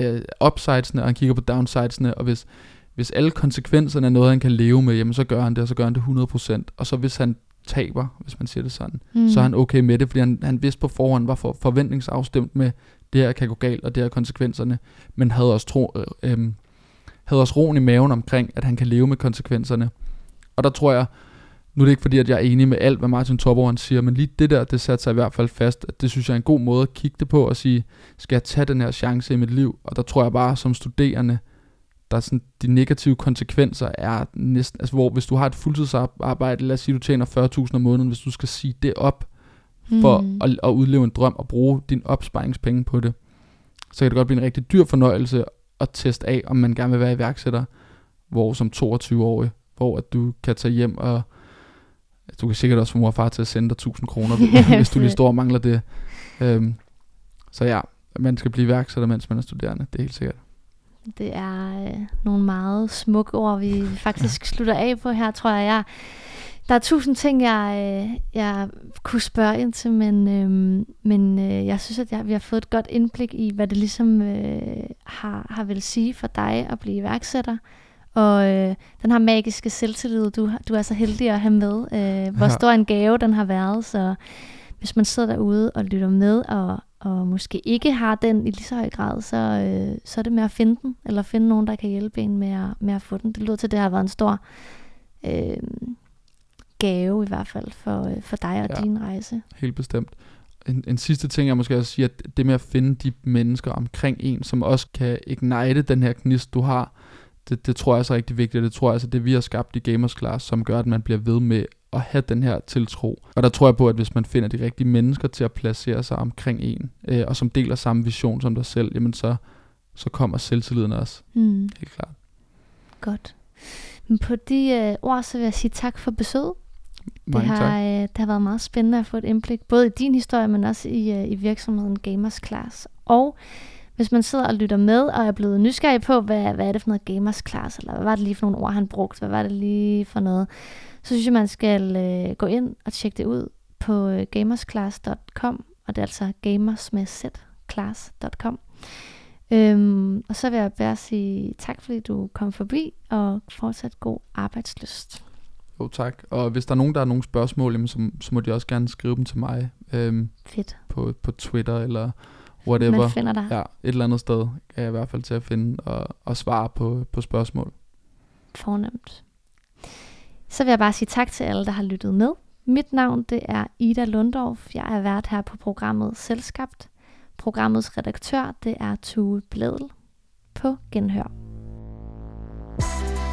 øh, upsidesene, og han kigger på downsidesene, og hvis, hvis alle konsekvenserne er noget, han kan leve med, jamen så gør han det, og så gør han det 100%. Og så hvis han taber, hvis man siger det sådan, mm. så er han okay med det, fordi han, han vidste på forhånd, var for, forventningsafstemt med, det her kan gå galt, og det her konsekvenserne, men havde også, tro, øh, øh, havde også roen i maven omkring, at han kan leve med konsekvenserne. Og der tror jeg, nu er det ikke fordi, at jeg er enig med alt, hvad Martin Topper siger, men lige det der, det satte sig i hvert fald fast, at det synes jeg er en god måde at kigge det på og sige, skal jeg tage den her chance i mit liv? Og der tror jeg bare, som studerende, der er sådan, de negative konsekvenser er næsten, altså hvor hvis du har et fuldtidsarbejde, lad os sige, du tjener 40.000 om måneden, hvis du skal sige det op, for mm. at, at udleve en drøm og bruge din opsparingspenge på det, så kan det godt blive en rigtig dyr fornøjelse at teste af, om man gerne vil være iværksætter, hvor som 22-årig, hvor at du kan tage hjem og du kan sikkert også få mor og far til at sende dig 1000 kroner, hvis du lige står og mangler det. Um, så ja, man skal blive iværksætter, mens man er studerende, det er helt sikkert. Det er øh, nogle meget smukke ord, vi faktisk slutter af på her, tror jeg. Jeg der er tusind ting, jeg, øh, jeg kunne spørge ind til, men, øh, men øh, jeg synes, at jeg, vi har fået et godt indblik i, hvad det ligesom øh, har, har vil sige for dig at blive iværksætter. Og øh, den her magiske selvtillid, du, du er så heldig at have med. Øh, hvor stor en gave den har været. Så hvis man sidder derude og lytter med, og, og måske ikke har den i lige så høj grad, så, øh, så er det med at finde den, eller finde nogen, der kan hjælpe en med at, med at få den. Det lyder til, at det har været en stor... Øh, gave i hvert fald for, øh, for dig og ja, din rejse. Helt bestemt. En, en sidste ting, jeg måske også sige, at det med at finde de mennesker omkring en, som også kan ignite den her gnist, du har, det, det tror jeg er så rigtig vigtigt, det tror jeg altså, det vi har skabt i Gamers Class, som gør, at man bliver ved med at have den her tiltro. Og der tror jeg på, at hvis man finder de rigtige mennesker til at placere sig omkring en, øh, og som deler samme vision som dig selv, jamen så, så kommer selvtilliden også. Mm. Helt klart. Godt. Men på de øh, ord, så vil jeg sige tak for besøget. Det har, øh, det har været meget spændende at få et indblik, både i din historie, men også i, øh, i virksomheden Gamers Class. Og hvis man sidder og lytter med, og er blevet nysgerrig på, hvad, hvad er det for noget Gamers Class, eller hvad var det lige for nogle ord, han brugte, hvad var det lige for noget, så synes jeg, man skal øh, gå ind og tjekke det ud på øh, gamersclass.com, og det er altså gamers med class.com. Øhm, og så vil jeg bare sige tak, fordi du kom forbi, og fortsat god arbejdsløst. Jo, tak. Og hvis der er nogen, der har nogle spørgsmål, jamen, så, så må de også gerne skrive dem til mig. Øhm, Fedt. På, på Twitter eller whatever. Man finder dig. Ja, et eller andet sted er jeg i hvert fald til at finde og, og svare på, på spørgsmål. Fornemt. Så vil jeg bare sige tak til alle, der har lyttet med. Mit navn det er Ida Lundorf. Jeg er vært her på programmet Selskabt. Programmets redaktør det er Tue Blædel. På genhør. thank you